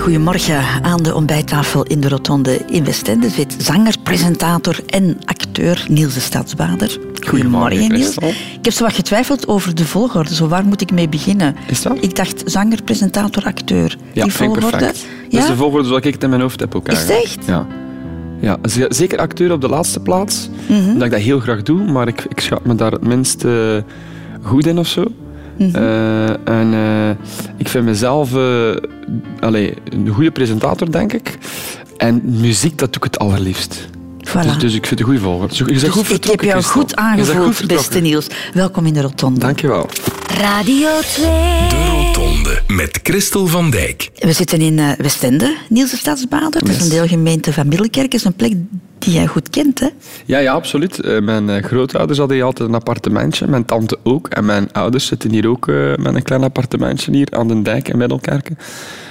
Goedemorgen. Aan de ontbijttafel in de Rotonde in Westende zit zanger, presentator en acteur Niels de Stadsbader. Goedemorgen, Niels. Ik heb zo wat getwijfeld over de volgorde. Zo, waar moet ik mee beginnen? Is dat? Ik dacht zanger, presentator, acteur. Ja, Die volgorde. perfect. Ja? Dat is de volgorde zoals ik het in mijn hoofd heb ook Is eigenlijk. echt? Ja. Ja, zeker acteur op de laatste plaats. Mhm. Dat ik dat heel graag doe, maar ik, ik schat me daar het minst eh, goed in of zo. Mhm. Eh, en eh, ik vind mezelf eh, allee, een goede presentator, denk ik. En muziek, dat doe ik het allerliefst. Voilà. Dus, dus ik vind het een goede volgorde. Je bent Dus goed ik heb jou Christel. goed aangevoeld, vertrokken. beste Niels. Welkom in de Rotonde. Dankjewel. Radio 2. De Rotonde met Christel van Dijk. We zitten in eh, Westende, Niels de Stadsbader. Dat is een deelgemeente van Middelkerk. Dat is een plek die jij goed kent, hè? Ja, ja, absoluut. Eh, mijn eh, grootouders hadden hier altijd een appartementje. Mijn tante ook. En mijn ouders zitten hier ook met een klein appartementje hier aan de dijk in Middelkerken.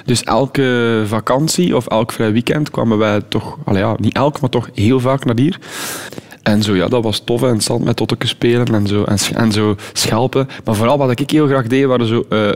Dus elke vakantie of elk vrij weekend kwamen wij toch, ja, niet elk, maar toch heel vaak naar hier. En zo, ja, dat was tof. En zand met tottekes spelen en zo, en, en zo schelpen. Maar vooral wat ik heel graag deed, waren zo... eh,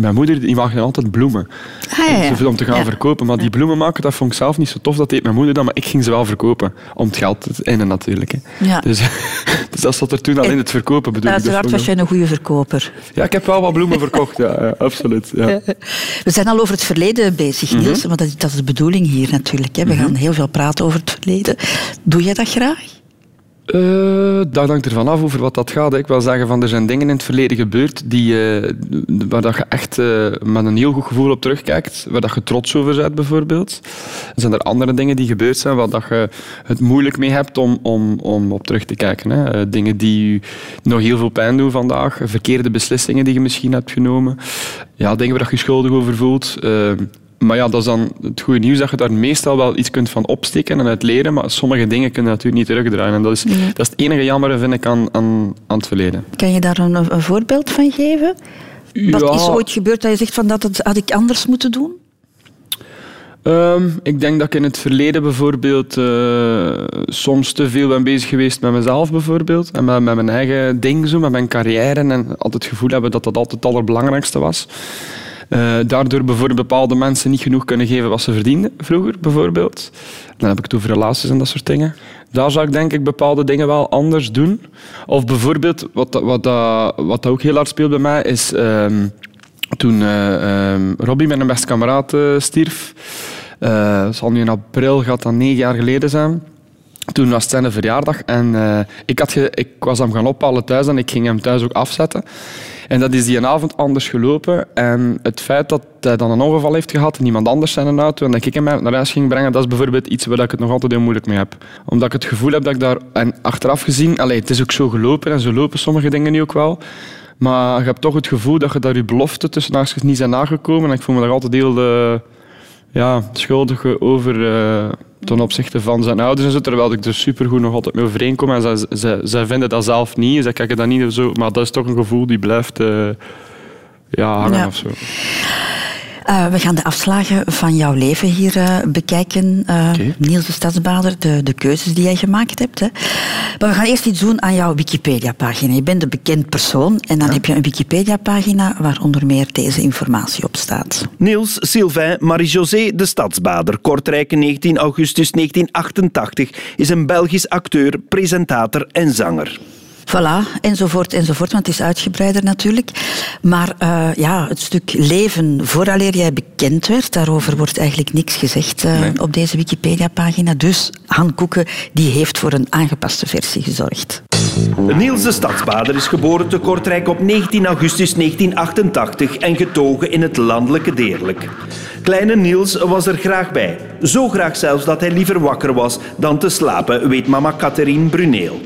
mijn moeder die maakte altijd bloemen. Ah, ja, om te gaan Ja. verkopen. Maar die bloemen maken, dat vond ik zelf niet zo tof. Dat deed mijn moeder dan, maar ik ging ze wel verkopen. Om het geld te innen natuurlijk. Hè. Ja. Dus, dus dat zat er toen al in het verkopen, bedoel ik. Uiteraard Dus was jij een goede verkoper. Ja, ik heb wel wat bloemen verkocht, ja, ja, absoluut. Ja. We zijn al over het verleden bezig, Mhm. Niels. Want dat is, dat is de bedoeling hier natuurlijk. Hè. We gaan heel veel praten over het verleden. Doe jij dat graag? Eh, dat hangt ervan af over wat dat gaat. Ik wil zeggen, van, er zijn dingen in het verleden gebeurd die, eh, waar dat je echt eh, met een heel goed gevoel op terugkijkt, waar dat je trots over bent bijvoorbeeld. Dan zijn er andere dingen die gebeurd zijn waar dat je het moeilijk mee hebt om, om, om op terug te kijken. Hè. Dingen die je nog heel veel pijn doen vandaag, verkeerde beslissingen die je misschien hebt genomen, ja, dingen waar je schuldig over voelt. Maar ja, dat is dan het goede nieuws dat je daar meestal wel iets kunt van opsteken en uit leren, maar sommige dingen kunnen natuurlijk niet terugdraaien. En dat is, dat is het enige jammer, vind ik, aan, aan, aan het verleden. Kan je daar een, een voorbeeld van geven? Wat is ooit gebeurd dat je zegt van dat had ik anders moeten doen? Ehm, ik denk dat ik in het verleden bijvoorbeeld eh, soms te veel ben bezig geweest met mezelf bijvoorbeeld. En met, met mijn eigen ding, zo, met mijn carrière. En altijd het gevoel hebben dat dat altijd het allerbelangrijkste was. Eh, daardoor bijvoorbeeld bepaalde mensen niet genoeg kunnen geven wat ze verdienden vroeger, bijvoorbeeld. Dan heb ik het over relaties en dat soort dingen. Daar zou ik denk ik bepaalde dingen wel anders doen. Of bijvoorbeeld, wat, dat- wat, dat- wat dat ook heel hard speelt bij mij, is ehm, toen ehm, Robbie, mijn beste kameraad, eh, stierf. Eh, zal nu in april, gaat dat negen jaar geleden zijn. Toen was het zijn verjaardag en ik, had ik was hem gaan ophalen thuis en ik ging hem thuis ook afzetten. En dat is die avond anders gelopen. En het feit dat hij dan een ongeval heeft gehad en iemand anders zijn auto en dat ik hem naar huis ging brengen, dat is bijvoorbeeld iets waar ik het nog altijd heel moeilijk mee heb. Omdat ik het gevoel heb dat ik daar... En achteraf gezien, allee, het is ook zo gelopen en zo lopen sommige dingen nu ook wel. Maar je hebt toch het gevoel dat je daar je belofte tussen niet zijn nagekomen. En ik voel me daar altijd heel eh, ja, schuldig over eh, ten opzichte van zijn ouders. En zo, terwijl ik er supergoed nog altijd mee overeenkom. En zij, zij, zij vinden dat zelf niet. Zij kijken dat niet zo. Maar dat is toch een gevoel die blijft eh, ja, hangen Ja. of zo. Eh, we gaan de afslagen van jouw leven hier eh, bekijken. eh. Niels de Stadsbader, de, de keuzes die jij gemaakt hebt. Hè. Maar we gaan eerst iets doen aan jouw Wikipedia-pagina. Je bent een bekend persoon en dan heb je een Wikipedia-pagina waar onder meer deze informatie op staat. Niels Sylvain Marie-José de Stadsbader, Kortrijk 19 augustus 1988, is een Belgisch acteur, presentator en zanger. Voilà, enzovoort, enzovoort, want het is uitgebreider natuurlijk. Maar eh, ja, het stuk leven vooraleer jij bekend werd, daarover wordt eigenlijk niks gezegd eh, Nee. op deze Wikipedia-pagina. Dus Han Koeken die heeft voor een aangepaste versie gezorgd. Niels de Stadsbader is geboren te Kortrijk op 19 augustus 1988 en getogen in het landelijke Deerlijk. Kleine Niels was er graag bij. Zo graag zelfs dat hij liever wakker was dan te slapen, weet mama Catherine Bruneel.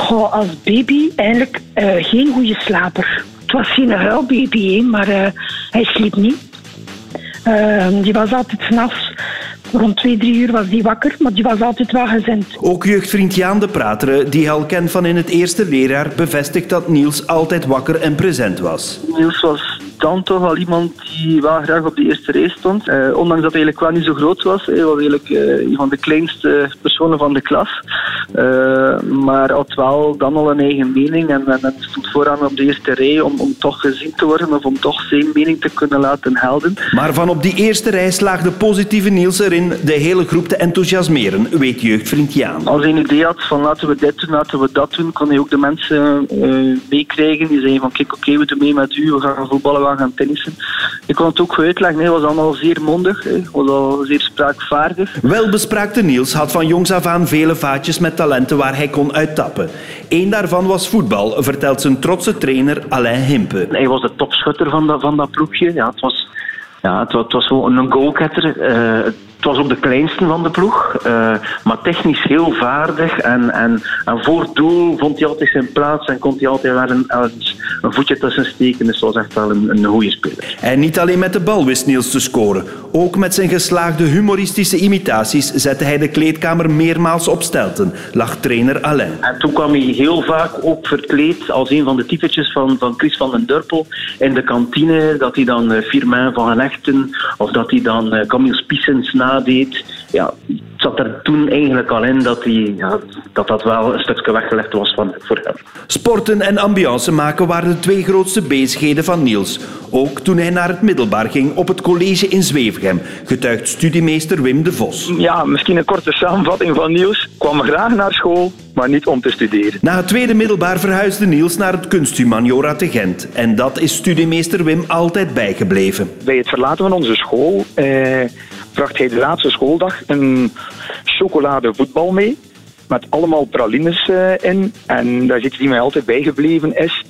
Goh, als baby eigenlijk eh, geen goede slaper. Het was geen huilbaby, maar eh, hij sliep niet. Eh, die was altijd s'nachts Rond twee, drie uur was die wakker, maar die was altijd wel gezend. Ook jeugdvriend Jaan de Prateren, die al kent van in het eerste leerjaar, bevestigt dat Niels altijd wakker en present was. Niels was dan toch al iemand die wel graag op de eerste rij stond. Eh, ondanks dat hij eigenlijk wel niet zo groot was. Hij was eigenlijk uh, een van de kleinste personen van de klas. Uh, maar had wel dan al een eigen mening en, en, en, stond vooraan op de eerste rij om, om toch gezien te worden of om toch zijn mening te kunnen laten helden. Maar van op die eerste rij slaagde positieve Niels erin de hele groep te enthousiasmeren, weet jeugdvriend Jaan. Als hij een idee had van laten we dit doen, laten we dat doen, kon hij ook de mensen meekrijgen. Die zeiden van kijk oké, okay, we doen mee met u, we gaan voetballen, gaan tennissen. Ik kon het ook goed uitleggen. Hij was allemaal zeer mondig. Hij was al zeer spraakvaardig. Welbespraakte Niels had van jongs af aan vele vaatjes met talenten waar hij kon uittappen. Eén daarvan was voetbal, vertelt zijn trotse trainer Alain Himpe. Hij was de topschutter van dat, van dat ploegje. Ja, het was ja, het was, het was gewoon een goalgetter. Uh, het was ook de kleinste van de ploeg, uh, maar technisch heel vaardig. En, en, en voor het doel vond hij altijd zijn plaats en kon hij altijd wel een, een voetje tussen steken. Dus was echt wel een, een goede speler. En niet alleen met de bal wist Niels te scoren. Ook met zijn geslaagde humoristische imitaties zette hij de kleedkamer meermaals op stelten, lag trainer Alain. En toen kwam hij heel vaak ook verkleed als een van de typetjes van, van Chris van den Durpel in de kantine. Dat hij dan uh, Firmin van Genechten of dat hij dan uh, Camille Spissens nadeed. Ja, het zat er toen eigenlijk al in dat, hij, ja, dat dat wel een stukje weggelegd was van, voor hem. Sporten en ambiance maken waren de twee grootste bezigheden van Niels. Ook toen hij naar het middelbaar ging op het college in Zwevegem, getuigt studiemeester Wim de Vos. Ja, misschien een korte samenvatting van Niels. kwam graag naar school, maar niet om te studeren. Na het tweede middelbaar verhuisde Niels naar het kunsthumaniora te Gent. En dat is studiemeester Wim altijd bijgebleven. Bij het verlaten van onze school eh, bracht hij de laatste schooldag een chocoladevoetbal mee. Met allemaal pralines uh, in. En daar zit die mij altijd bijgebleven is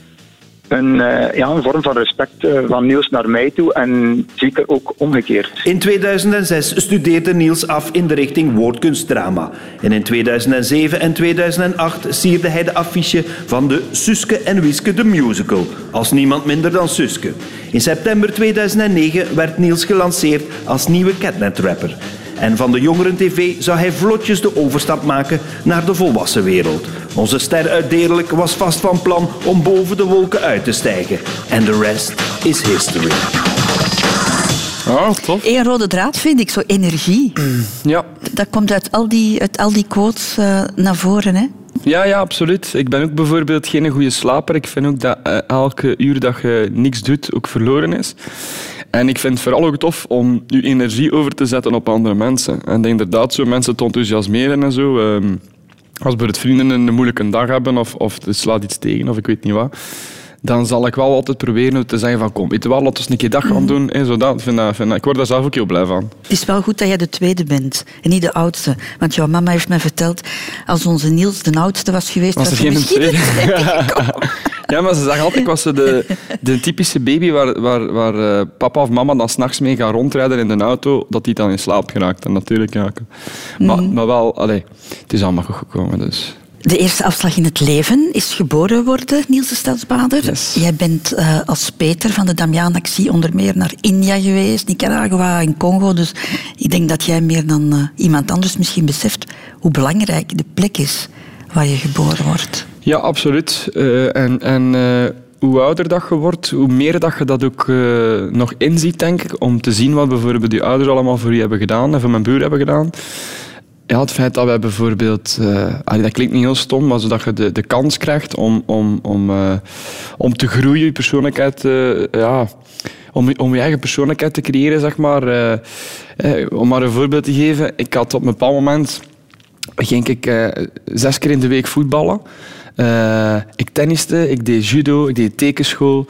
een, uh, ja, een vorm van respect uh, van Niels naar mij toe en zeker ook omgekeerd. In 2006 studeerde Niels af in de richting woordkunstdrama. En in 2007 en 2008 sierde hij de affiche van de Suske en Wiske de Musical, als niemand minder dan Suske. In september 2009 werd Niels gelanceerd als nieuwe Catnet-rapper. En van de jongeren tv zou hij vlotjes de overstap maken naar de volwassen wereld. Onze ster uit Deerlijk was vast van plan om boven de wolken uit te stijgen. En de rest is history. Oh, tof. Een rode draad vind ik, zo energie. Ja. Dat komt uit al die, uit al die quotes uh, naar voren, hè? Ja, ja, absoluut. Ik ben ook bijvoorbeeld geen goede slaper. Ik vind ook dat uh, elke uur dat je niks doet ook verloren is. En ik vind het vooral ook tof om je energie over te zetten op andere mensen. En inderdaad zo mensen te enthousiasmeren en zo. Uh, als bijvoorbeeld vrienden een moeilijke dag hebben of, of het slaat iets tegen of ik weet niet wat, dan zal ik wel altijd proberen te zeggen van kom, weet je wel, laten we een keer dag gaan doen. En zo dat, vind dat, vind ik word daar zelf ook heel blij van. Het is wel goed dat jij de tweede bent en niet de oudste. Want jouw mama heeft mij verteld, als onze Niels de oudste was geweest, was, was er geen tweede. Ja, maar ze zeggen altijd, ik was de, de typische baby waar, waar, waar uh, papa of mama dan s'nachts mee gaan rondrijden in de auto, dat die dan in slaap geraakt. En natuurlijk, ja. Maar, mm. maar wel, allee, het is allemaal goed gekomen, dus... De eerste afslag in het leven is geboren worden, Niels de Stadsbader. Yes. Jij bent uh, als Peter van de Damiaan-actie onder meer naar India geweest, Nicaragua en Congo. Dus ik denk dat jij meer dan uh, iemand anders misschien beseft hoe belangrijk de plek is waar je geboren wordt. Ja, absoluut. Uh, en en hoe ouder dat je wordt, hoe meer dat je dat ook nog inziet, denk ik. Om te zien wat bijvoorbeeld die ouders allemaal voor je hebben gedaan en voor mijn broer hebben gedaan ja, het feit dat wij bijvoorbeeld, uh, dat klinkt niet heel stom, maar zodat je de, de kans krijgt om, om, om, uh, om te groeien, je persoonlijkheid, uh, ja, om, om je eigen persoonlijkheid te creëren, zeg maar. om maar een voorbeeld te geven, ik had op een bepaald moment, ging ik zes keer in de week voetballen. ik tenniste, ik deed judo, ik deed tekenschool.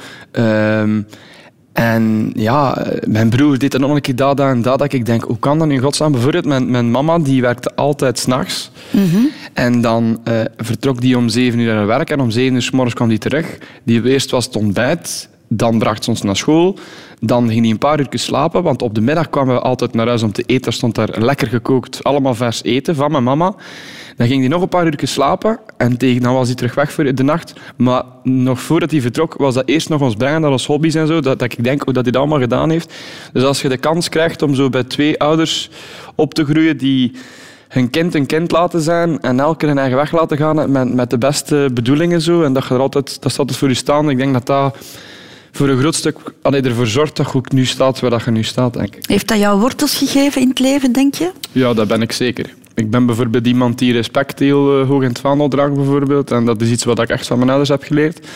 En ja, mijn broer deed dan nog een keer dat, en dat. Dat ik denk, hoe kan dat nu godsnaam? Bijvoorbeeld, mijn, mijn mama die werkte altijd s'nachts. Mm En dan uh, vertrok die om zeven uur naar werk. En om zeven uur s morgens kwam die terug. Die eerst was het ontbijt. Dan bracht ze ons naar school. Dan ging hij een paar uur slapen. Want op de middag kwamen we altijd naar huis om te eten. Er stond daar lekker gekookt, allemaal vers eten van mijn mama. Dan ging hij nog een paar uur slapen en tegen, dan was hij terug weg voor de nacht. Maar nog voordat hij vertrok, was dat eerst nog ons brengen naar ons hobby's en zo. Dat, dat ik denk hoe dat hij dat allemaal gedaan heeft. Dus als je de kans krijgt om zo bij twee ouders op te groeien die hun kind een kind laten zijn en elke hun eigen weg laten gaan met, met de beste bedoelingen zo, en dat je er altijd, dat staat dus voor je staan. Ik denk dat dat voor een groot stuk allee, ervoor zorgt dat je nu staat waar dat je nu staat, denk ik. Heeft dat jou wortels gegeven in het leven, denk je? Ja, dat ben ik zeker. Ik ben bijvoorbeeld iemand die respect heel uh, hoog in het vaandel draagt, bijvoorbeeld. En dat is iets wat ik echt van mijn ouders heb geleerd.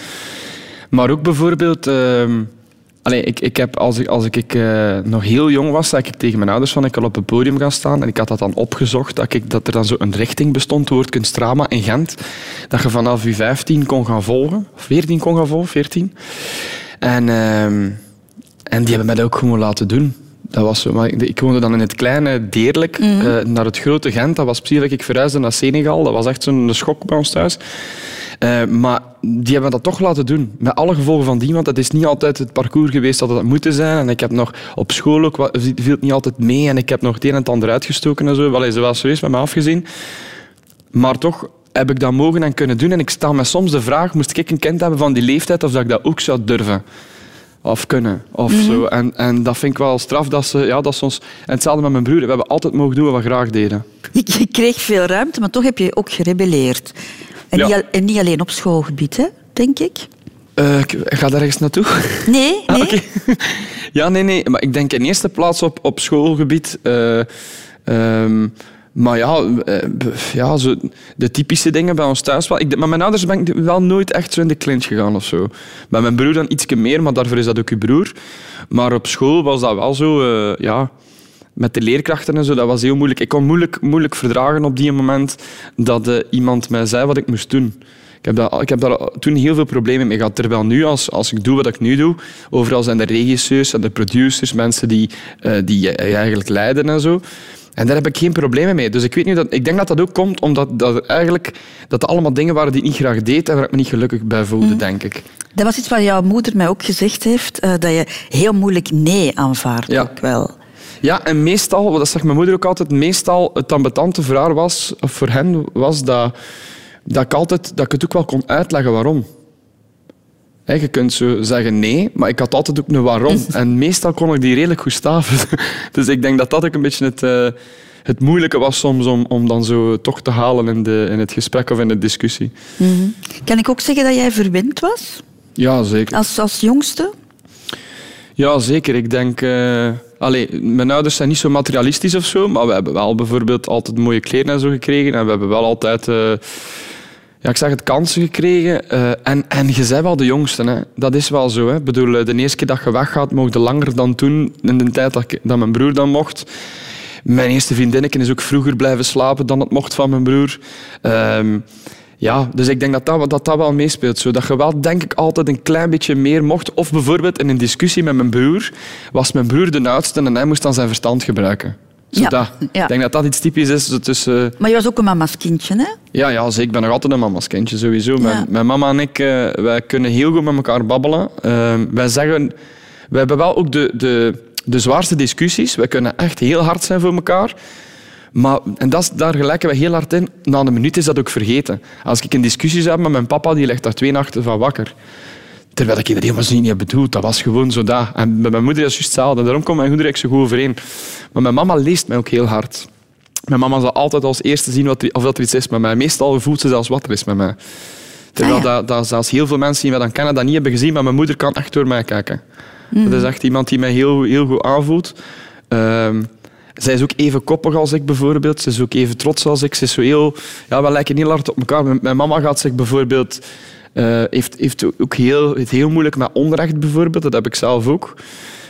Maar ook bijvoorbeeld... Uh, allee, ik, ik heb, als ik, als ik uh, nog heel jong was, zei ik tegen mijn ouders van ik wil op het podium gaan staan. En ik had dat dan opgezocht, dat, ik, dat er dan zo een richting bestond, Woordkunstrama in Gent. Dat je vanaf je 15 kon gaan volgen. 14 kon gaan volgen, 14. En, uh, en die hebben mij dat ook gewoon laten doen. Dat was zo. Maar ik woonde dan in het kleine Deerlijk, mm -hmm. uh, naar het grote Gent. Dat was precies dat ik verhuisde naar Senegal. Dat was echt zo'n schok bij ons thuis. Uh, maar die hebben dat toch laten doen. Met alle gevolgen van die, want het is niet altijd het parcours geweest dat het had moeten zijn. En ik heb nog op school ook, viel het niet altijd mee. En ik heb nog het een en het ander uitgestoken en zo. Wel, ze was serieus met me afgezien. Maar toch heb ik dat mogen en kunnen doen. En ik sta me soms de vraag, moest ik een kind hebben van die leeftijd, of dat ik dat ook zou durven? Of kunnen, of mm -hmm. zo. En, en dat vind ik wel straf dat ze, ja, dat ze ons... En hetzelfde met mijn broer. We hebben altijd mogen doen wat we graag deden. Je kreeg veel ruimte, maar toch heb je ook gerebelleerd. En, ja. niet, en niet alleen op schoolgebied, hè, denk ik. Uh, ik ga daar ergens naartoe? Nee, nee. Ah, okay. ja, nee, nee. Maar ik denk in eerste plaats op, op schoolgebied... Uh, um, maar ja, ja zo de typische dingen bij ons thuis wel. Ik, mijn ouders ben ik wel nooit echt zo in de clinch gegaan of zo. Met mijn broer dan iets meer, maar daarvoor is dat ook uw broer. Maar op school was dat wel zo, uh, ja... Met de leerkrachten en zo, dat was heel moeilijk. Ik kon moeilijk, moeilijk verdragen op die moment dat uh, iemand mij zei wat ik moest doen. Ik heb, dat, ik heb daar toen heel veel problemen mee gehad. Terwijl nu, als, als ik doe wat ik nu doe, overal zijn de regisseurs en de producers, mensen die, die je eigenlijk leiden en zo. En daar heb ik geen problemen mee. Dus ik, weet niet dat, ik denk dat dat ook komt omdat dat eigenlijk dat dat allemaal dingen waren die ik niet graag deed en waar ik me niet gelukkig bij voelde, mm. denk ik. Dat was iets wat jouw moeder mij ook gezegd heeft, uh, dat je heel moeilijk nee aanvaardt ja. ook wel. Ja, en meestal, dat zegt mijn moeder ook altijd, meestal het ambetante voor haar was, of voor hen, was dat, dat, ik altijd, dat ik het ook wel kon uitleggen waarom. He, je kunt zo zeggen nee, maar ik had altijd ook een waarom. En meestal kon ik die redelijk goed staven. Dus ik denk dat dat ook een beetje het, uh, het moeilijke was soms om, om dan zo toch te halen in, de, in het gesprek of in de discussie. Mm -hmm. Kan ik ook zeggen dat jij verwend was? Ja, zeker. Als, als jongste? Ja, zeker. Ik denk... Uh, allee, mijn ouders zijn niet zo materialistisch of zo, maar we hebben wel bijvoorbeeld altijd mooie kleren en zo gekregen. En we hebben wel altijd... Uh, ja, ik zeg het, kansen gekregen. Uh, en, en je bent wel de jongste. Hè. Dat is wel zo. Hè. Bedoel, de eerste keer dat je weggaat, mocht langer dan toen, in de tijd dat, mijn broer dan mocht. Mijn eerste vriendinnetje is ook vroeger blijven slapen dan het mocht van mijn broer. Um, ja, dus ik denk dat dat, dat, dat wel meespeelt. Zo. Dat je wel, denk ik, altijd een klein beetje meer mocht. Of bijvoorbeeld in een discussie met mijn broer, was mijn broer de oudste en hij moest dan zijn verstand gebruiken. Ja. Ik denk dat dat iets typisch is. Tussen... Maar je was ook een mama's kindje, hè? Ja, ja zeker. ik ben nog altijd een mama's kindje, sowieso. Mijn, mijn, mama en ik, uh, wij kunnen heel goed met elkaar babbelen. Uh, wij zeggen... We hebben wel ook de, de, de zwaarste discussies. Wij kunnen echt heel hard zijn voor elkaar. Maar, en dat, daar gelijken we heel hard in. Na een minuut is dat ook vergeten. Als ik een discussie heb met mijn papa, die ligt daar twee nachten van wakker. Terwijl ik dat helemaal niet heb bedoeld. Dat was gewoon zo dat. En met mijn moeder is het juist hetzelfde. Daarom komt mijn moeder zo goed overeen. Maar mijn mama leest mij ook heel hard. Mijn mama zal altijd als eerste zien wat er, of dat er iets is met mij. Meestal voelt ze zelfs wat er is met mij. Terwijl ah, ja. dat, dat zelfs heel veel mensen die mij dan kennen dat niet hebben gezien, maar mijn moeder kan echt door mij kijken. Mm. Dat is echt iemand die mij heel, heel goed aanvoelt. Um, zij is ook even koppig als ik bijvoorbeeld. Ze is ook even trots als ik. Ze is zo heel... Ja, we lijken heel hard op elkaar. Mijn mama gaat zich bijvoorbeeld... Uh, heeft, heeft ook heel, het heel moeilijk met onrecht bijvoorbeeld. Dat heb ik zelf ook.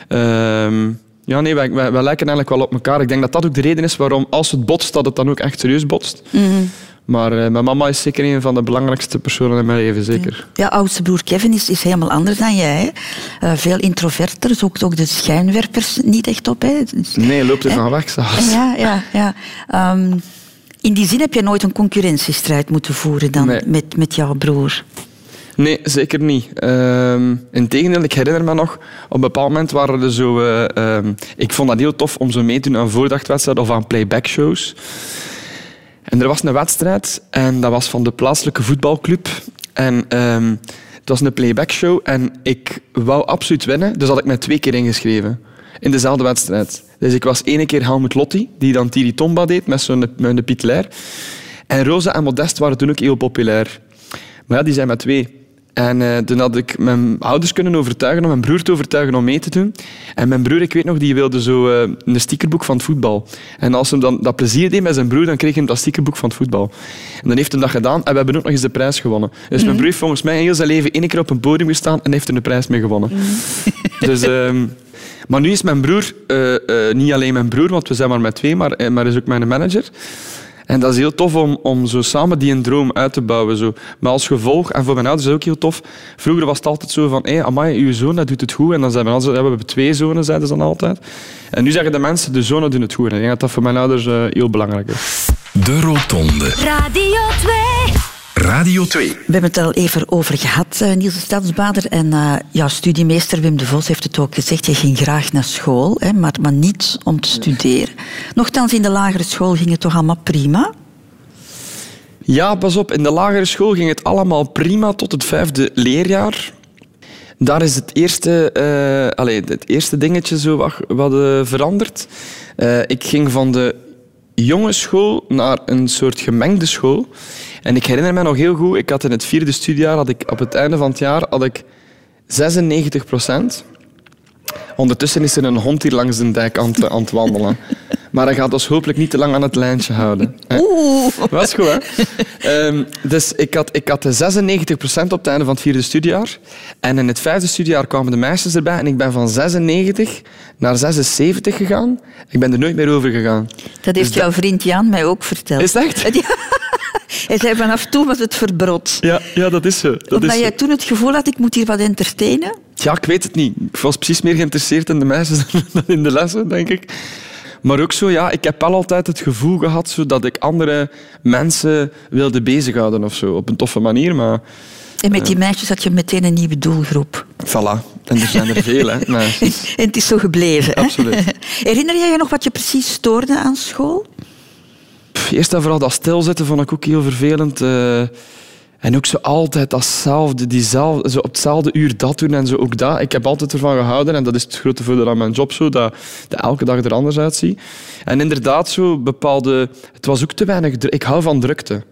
Uh, ja, nee, wij, wij, wij, lijken eigenlijk wel op elkaar. Ik denk dat dat ook de reden is waarom, als het botst, dat het dan ook echt serieus botst. Mm -hmm. Maar uh, mijn mama is zeker een van de belangrijkste personen in mijn leven, zeker. Ja, oudste broer Kevin is, is helemaal anders dan jij. Uh, veel introverter, zoekt ook de schijnwerpers niet echt op. Hè. Dus, nee, loopt er van weg zelfs. Ja, ja, ja. Um, in die zin heb je nooit een concurrentiestrijd moeten voeren dan nee. met, met jouw broer. Nee, zeker niet. Um, Integendeel, ik herinner me nog, op een bepaald moment waren er zo... Uh, um, ik vond dat heel tof om zo mee te doen aan voordachtwedstrijden of aan playback shows. En er was een wedstrijd en dat was van de plaatselijke voetbalclub. En ehm, het was een playback show en ik wou absoluut winnen, dus had ik mij twee keer ingeschreven. In dezelfde wedstrijd. Dus ik was ene keer Helmut Lotti, die dan Thierry Tomba deed met zo'n met Piet Lair. En Rosa en Modest waren toen ook heel populair. Maar ja, die zijn met twee. En uh, toen had ik mijn ouders kunnen overtuigen om mijn broer te overtuigen om mee te doen. En mijn broer, ik weet nog, die wilde zo uh, een stickerboek van het voetbal. En als hij dan dat plezier deed met zijn broer, dan kreeg hij dat stickerboek van het voetbal. En dan heeft hij dat gedaan en we hebben ook nog eens de prijs gewonnen. Dus mijn mhm. broer heeft volgens mij heel zijn leven één keer op een podium gestaan en heeft er een prijs mee gewonnen. Mhm. dus... Um, maar nu is mijn broer, uh, niet alleen mijn broer, want we zijn maar met twee, maar, maar is ook mijn manager. En dat is heel tof om, om zo samen die een droom uit te bouwen. Zo. Maar als gevolg, en voor mijn ouders is het ook heel tof, vroeger was het altijd zo van, hé, amai, uw zoon dat doet het goed. En dan zeiden we altijd, ja, we hebben twee zonen, zeiden ze dan altijd. En nu zeggen de mensen, de zonen doen het goed. En ik denk dat dat voor mijn ouders uh, heel belangrijk is. De Rotonde. Radio 2. Radio 2. We hebben het al even over gehad, uh, Niels de Stadsbader. En uh, jouw studiemeester Wim de Vos heeft het ook gezegd. Je ging graag naar school, hè, maar, maar niet om te studeren. Nochtans, in de lagere school ging het toch allemaal prima? Ja, pas op. In de lagere school ging het allemaal prima tot het vijfde leerjaar. Daar is het eerste, uh, allez, het eerste dingetje zo wat, wat veranderd. ik ging van de jonge school naar een soort gemengde school. En ik herinner me nog heel goed, ik had in het vierde studiejaar, had ik, op het einde van het jaar, had ik 96 procent. Ondertussen is er een hond hier langs de dijk aan het, aan het wandelen. Maar hij gaat ons hopelijk niet te lang aan het lijntje houden. Oeh. Was goed, hè? Um, dus ik had, ik had 96 procent op het einde van het vierde studiejaar. En in het vijfde studiejaar kwamen de meisjes erbij. En ik ben van 96 naar 76 gegaan. Ik ben er nooit meer over gegaan. Dat heeft dus jouw vriend Jan mij ook verteld. Is het echt? Hij zei vanaf toen was het verbrod. Ja, ja dat is zo. Dat Omdat jij toen het gevoel had, ik moet hier wat entertainen? Ja, ik weet het niet. Ik was precies meer geïnteresseerd in de meisjes dan in de lessen, denk ik. Maar ook zo, ja, ik heb wel altijd het gevoel gehad zo, dat ik andere mensen wilde bezighouden of zo. Op een toffe manier, maar... En met die meisjes had je meteen een nieuwe doelgroep. Voilà. En er zijn er veel, hè. en het is zo gebleven, Absoluut. Herinner jij je nog wat je precies stoorde aan school? Eerst en vooral dat stilzitten vond ik ook heel vervelend. Uh, en ook zo altijd datzelfde, diezelfde, zo op hetzelfde uur dat doen en zo ook dat. Ik heb altijd ervan gehouden, en dat is het grote voordeel aan mijn job, zo, dat, dat elke dag er anders uitziet. En inderdaad, zo bepaalde... Het was ook te weinig... Ik hou van drukte.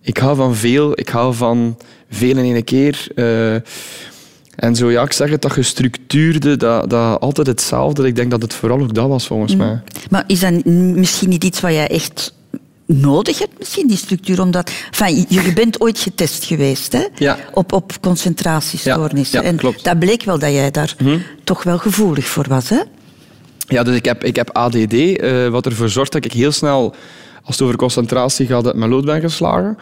Ik hou van veel. Ik hou van veel in één keer. Uh, en zo, ja, ik zeg het, dat gestructuurde, dat, dat altijd hetzelfde. Ik denk dat het vooral ook dat was, volgens mm. mij. Maar is dat misschien niet iets wat jij echt nodig hebt, misschien, die structuur? Omdat, enfin, je bent ooit getest geweest hè? Ja. op, op concentratiestoornissen. Ja, ja, klopt. En dat bleek wel dat jij daar mhm. toch wel gevoelig voor was. Hè? Ja, dus ik heb, ik heb ADD, uh, eh, wat ervoor zorgt dat ik heel snel als het over concentratie gaat, mijn lood ben geslagen.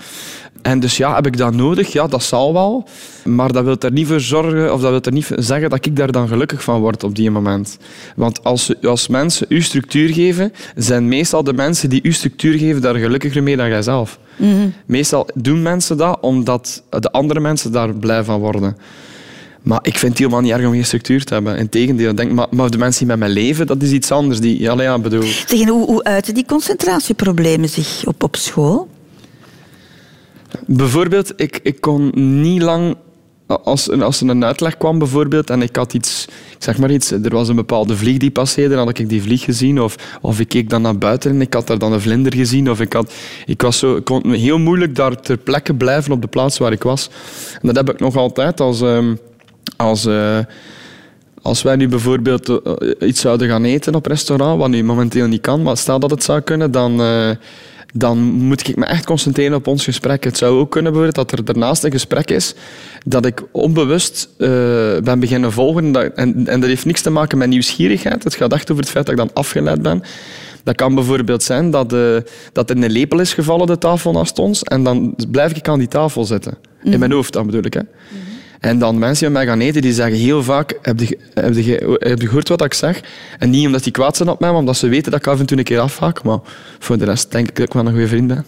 En dus ja, heb ik dat nodig? Ja, dat zal wel. Maar dat wil er niet voor zorgen, of dat wil er niet zeggen dat ik daar dan gelukkig van word op die moment. Want als, als mensen u structuur geven, zijn meestal de mensen die u structuur geven daar gelukkiger mee dan jijzelf. Mm Meestal doen mensen dat omdat de andere mensen daar blij van worden. Maar ik vind het helemaal niet erg om geen structuur te hebben. Integendeel, denk, maar, maar de mensen die met mij leven, dat is iets anders. Die, ja, ja, bedoel... Zeg, hoe, hoe uiten die concentratieproblemen zich op, op school? Bijvoorbeeld, ik, ik kon niet lang... Als, als er een uitleg kwam bijvoorbeeld en ik had iets, ik zeg maar iets, er was een bepaalde vlieg die passeerde, dan had ik die vlieg gezien, of, of ik keek dan naar buiten en ik had daar dan een vlinder gezien, of ik, had, ik, was zo, kon heel moeilijk daar ter plekke blijven op de plaats waar ik was. En dat heb ik nog altijd als... Ehm, als, uh, als wij nu bijvoorbeeld uh, iets zouden gaan eten op restaurant, wat nu momenteel niet kan, maar stel dat het zou kunnen, dan, uh, dan moet ik me echt concentreren op ons gesprek. Het zou ook kunnen bijvoorbeeld dat er daarnaast een gesprek is dat ik onbewust ben beginnen volgen. Dat, en, en dat heeft niks te maken met nieuwsgierigheid. Het gaat echt over het feit dat ik dan afgeleid ben. Dat kan bijvoorbeeld zijn dat, uh, dat er een lepel is gevallen de tafel naast ons en dan blijf ik aan die tafel zitten. In mijn mhm. hoofd dan bedoel ik. Hè. Mhm. En dan mensen die mij gaan eten, die zeggen heel vaak, heb je, heb je, heb je gehoord wat ik zeg? En niet omdat die kwaad zijn op mij, maar omdat ze weten dat ik af en toe een keer afhaak. Maar voor de rest denk ik dat ik wel een goede vriend ben.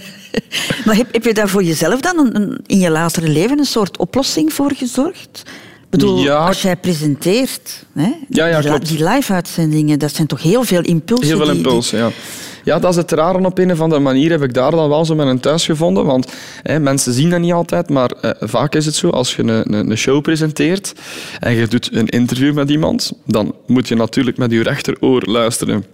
maar heb, heb je daar voor jezelf dan een, in je latere leven een soort oplossing voor gezorgd? Ik bedoel, als jij presenteert, hè, ja, ja, die, die live-uitzendingen, dat zijn toch heel veel impulsen. Heel veel impulsen, ja. Ja, dat is het rare op een of andere manier. Heb ik daar dan wel zo mijn thuis gevonden. Want hè, mensen zien dat niet altijd, maar eh, vaak is het zo. Als je een, een, een, show presenteert en je doet een interview met iemand, dan moet je natuurlijk met je rechteroor luisteren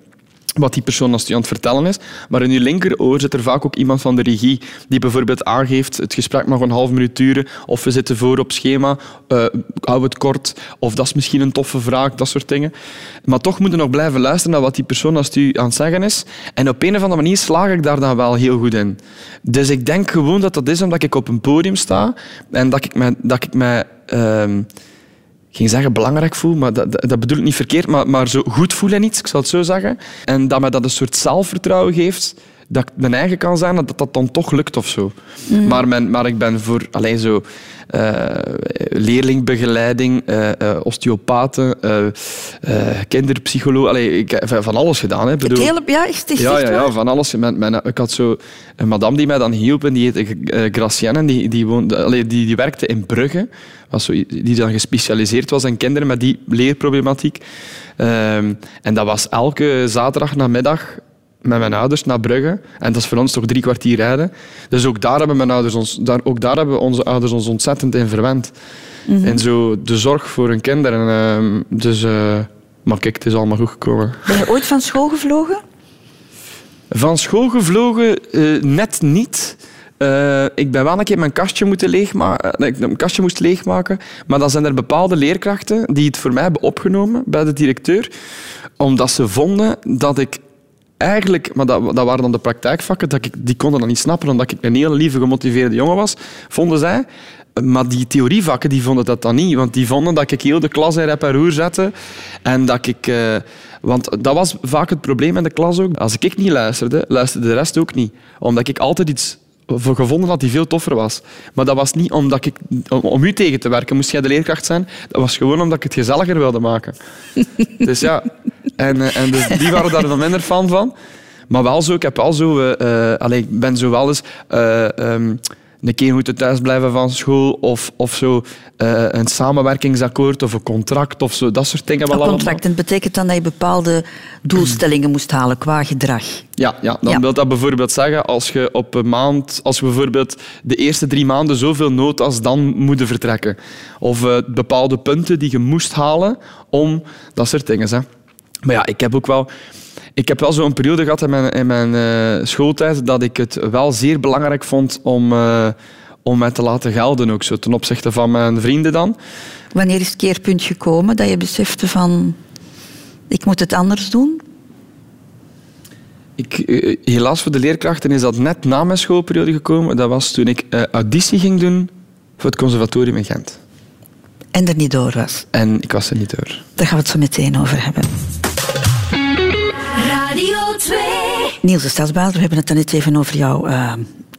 wat die persoon als die aan het vertellen is. Maar in je linkeroor zit er vaak ook iemand van de regie die bijvoorbeeld aangeeft het gesprek mag een half minuut duren of we zitten voor op schema, uh, hou het kort of dat is misschien een toffe vraag, dat soort dingen. Maar toch moet je nog blijven luisteren naar wat die persoon als die aan het zeggen is. En op een of andere manier slaag ik daar dan wel heel goed in. Dus ik denk gewoon dat dat is omdat ik op een podium sta en dat ik me... Dat ik me uh, ging zeggen belangrijk voel, maar dat, dat, bedoel ik niet verkeerd, maar, maar zo goed voelen iets, ik zal het zo zeggen. En dat mij dat een soort zelfvertrouwen geeft dat ik mijn eigen kan zijn, dat dat dan toch lukt of zo. Mm. Maar, mijn, maar ik ben voor alleen zo uh, leerlingbegeleiding, uh, osteopaten, kinderpsycholoog. Allee, ik heb van alles gedaan. Hè. Bedoel, hele, ja, is het ja, ja, ja, van alles. Mijn, mijn, ik had zo een madame die mij dan hielp en die heette Gracienne. Die, die, woonde, allee, die, die werkte in Brugge. Was zo, die dan gespecialiseerd was in kinderen met die leerproblematiek. Um, en dat was elke zaterdag namiddag met mijn ouders naar Brugge. En dat is voor ons toch drie kwartier rijden. Dus ook daar hebben, mijn ouders ons, daar, ook daar hebben onze ouders ons ontzettend in verwend. Mm En zo de zorg voor hun kinderen. Uh, dus, uh, maar kijk, het is allemaal goed gekomen. Ben je ooit van school gevlogen? Van school gevlogen uh, net niet. Uh, ik ben wel een keer mijn kastje, moeten leegmaken, mijn kastje moest leegmaken. Maar dan zijn er bepaalde leerkrachten die het voor mij hebben opgenomen bij de directeur. Omdat ze vonden dat ik eigenlijk, maar dat, dat waren dan de praktijkvakken, dat ik, die konden dat niet snappen, omdat ik een hele lieve, gemotiveerde jongen was, vonden zij. Maar die theorievakken die vonden dat dan niet, want die vonden dat ik heel de klas in rep en roer zette. En dat ik... Uh, want dat was vaak het probleem in de klas ook. Als ik niet luisterde, luisterde de rest ook niet. Omdat ik altijd iets gevonden had die veel toffer was. Maar dat was niet omdat ik, om u tegen te werken, moest jij de leerkracht zijn. Dat was gewoon omdat ik het gezelliger wilde maken. dus ja, en, eh, en dus die waren daar dan minder fan van. Maar wel zo, ik heb wel zo... Uh, allez, ik ben zo wel eens... Uh, um, een keer moeten thuis blijven van school of, of zo uh, een samenwerkingsakkoord of een contract of zo, dat soort dingen. Een contract, en betekent dan dat je bepaalde doelstellingen moest halen qua gedrag? Ja, ja dan ja. wil dat bijvoorbeeld zeggen als je op een maand, als we bijvoorbeeld de eerste drie maanden zoveel notas dan moeten vertrekken. Of uh, bepaalde punten die je moest halen om dat soort dingen. Hè. Maar ja, ik heb ook wel... Ik heb wel zo'n periode gehad in mijn, in mijn uh, schooltijd dat ik het wel zeer belangrijk vond om, uh, om mij te laten gelden, ook zo, ten opzichte van mijn vrienden dan. Wanneer is het keerpunt gekomen dat je besefte van... Ik moet het anders doen? Ik, uh, helaas voor de leerkrachten is dat net na mijn schoolperiode gekomen. Dat was toen ik auditie ging doen voor het conservatorium in Gent. En er niet door was? En ik was er niet door. Daar gaan we het zo meteen over hebben. Niels de Stadsbader, we hebben het net even over jouw uh,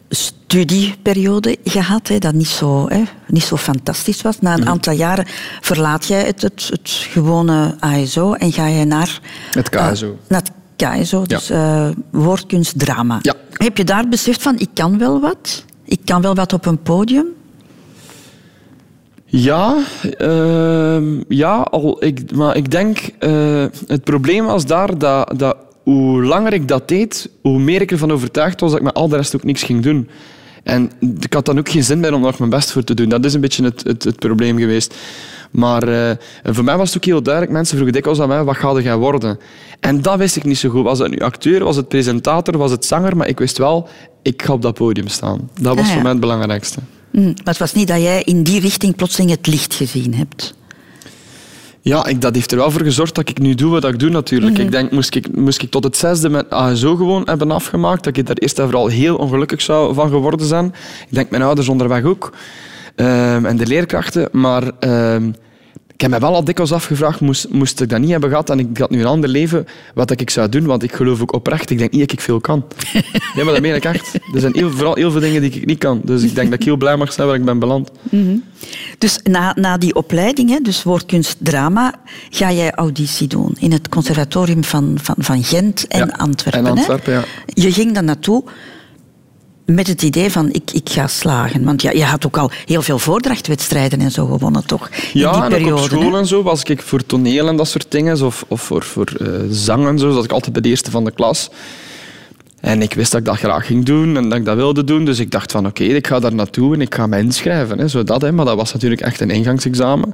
studieperiode gehad, hè, dat niet zo, hè, niet zo fantastisch was. Na een mhm. aantal jaren verlaat jij het, het, het, gewone ASO en ga je naar... Het KSO. Uh, naar het KSO, dus ja. uh, woordkunst, drama. Ja. Heb je daar beseft van, ik kan wel wat? Ik kan wel wat op een podium? Ja, uh, ja al, ik, maar ik denk, uh, het probleem was daar dat, dat hoe langer ik dat deed, hoe meer ik ervan overtuigd was dat ik met al de rest ook niks ging doen. En ik had dan ook geen zin meer om nog mijn best voor te doen. Dat is een beetje het, het, het probleem geweest. Maar uh, voor mij was het ook heel duidelijk. Mensen vroegen dikwijls aan mij, wat ga jij worden? En dat wist ik niet zo goed. Was het nu acteur, was het presentator, was het zanger? Maar ik wist wel, ik ga op dat podium staan. Dat was ah, ja. voor mij het belangrijkste. Mm, maar het was niet dat jij in die richting plotseling het licht gezien hebt. Ja, ik, dat heeft er wel voor gezorgd dat ik nu doe wat ik doe natuurlijk. -hmm. Ik denk, moest ik, moest ik tot het zesde met ASO gewoon hebben afgemaakt, dat ik daar eerst en vooral heel ongelukkig zou van geworden zijn. Ik denk mijn ouders onderweg ook. Um, en de leerkrachten. Maar um, ik heb me wel al dikwijls afgevraagd, moest, moest ik dat niet hebben gehad en ik had nu een ander leven, wat ik zou doen. Want ik geloof ook oprecht, ik denk niet dat ik veel kan. Nee, maar dat meen ik echt. Er zijn heel, vooral heel veel dingen die ik niet kan. Dus ik denk dat ik heel blij mag zijn waar ik ben beland. Mm -hmm. Dus na, na die opleiding, hè, dus woordkunst drama, ga jij auditie doen in het conservatorium van, van, van Gent en ja, Antwerpen. En Antwerpen, hè? ja. Je ging daar naartoe met het idee van ik, ik ga slagen. Want ja, je had ook al heel veel voordrachtwedstrijden en zo gewonnen, toch? In ja, die en periode, ook op school en zo was ik voor toneel en dat soort dingen. Of, of voor, voor uh, zang en zo. Zat ik altijd bij de eerste van de klas. En ik wist dat ik dat graag ging doen en dat ik dat wilde doen. Dus ik dacht van oké, ik ga daar naartoe en ik ga me inschrijven. Hè, zodat, hè. Maar dat was natuurlijk echt een ingangsexamen.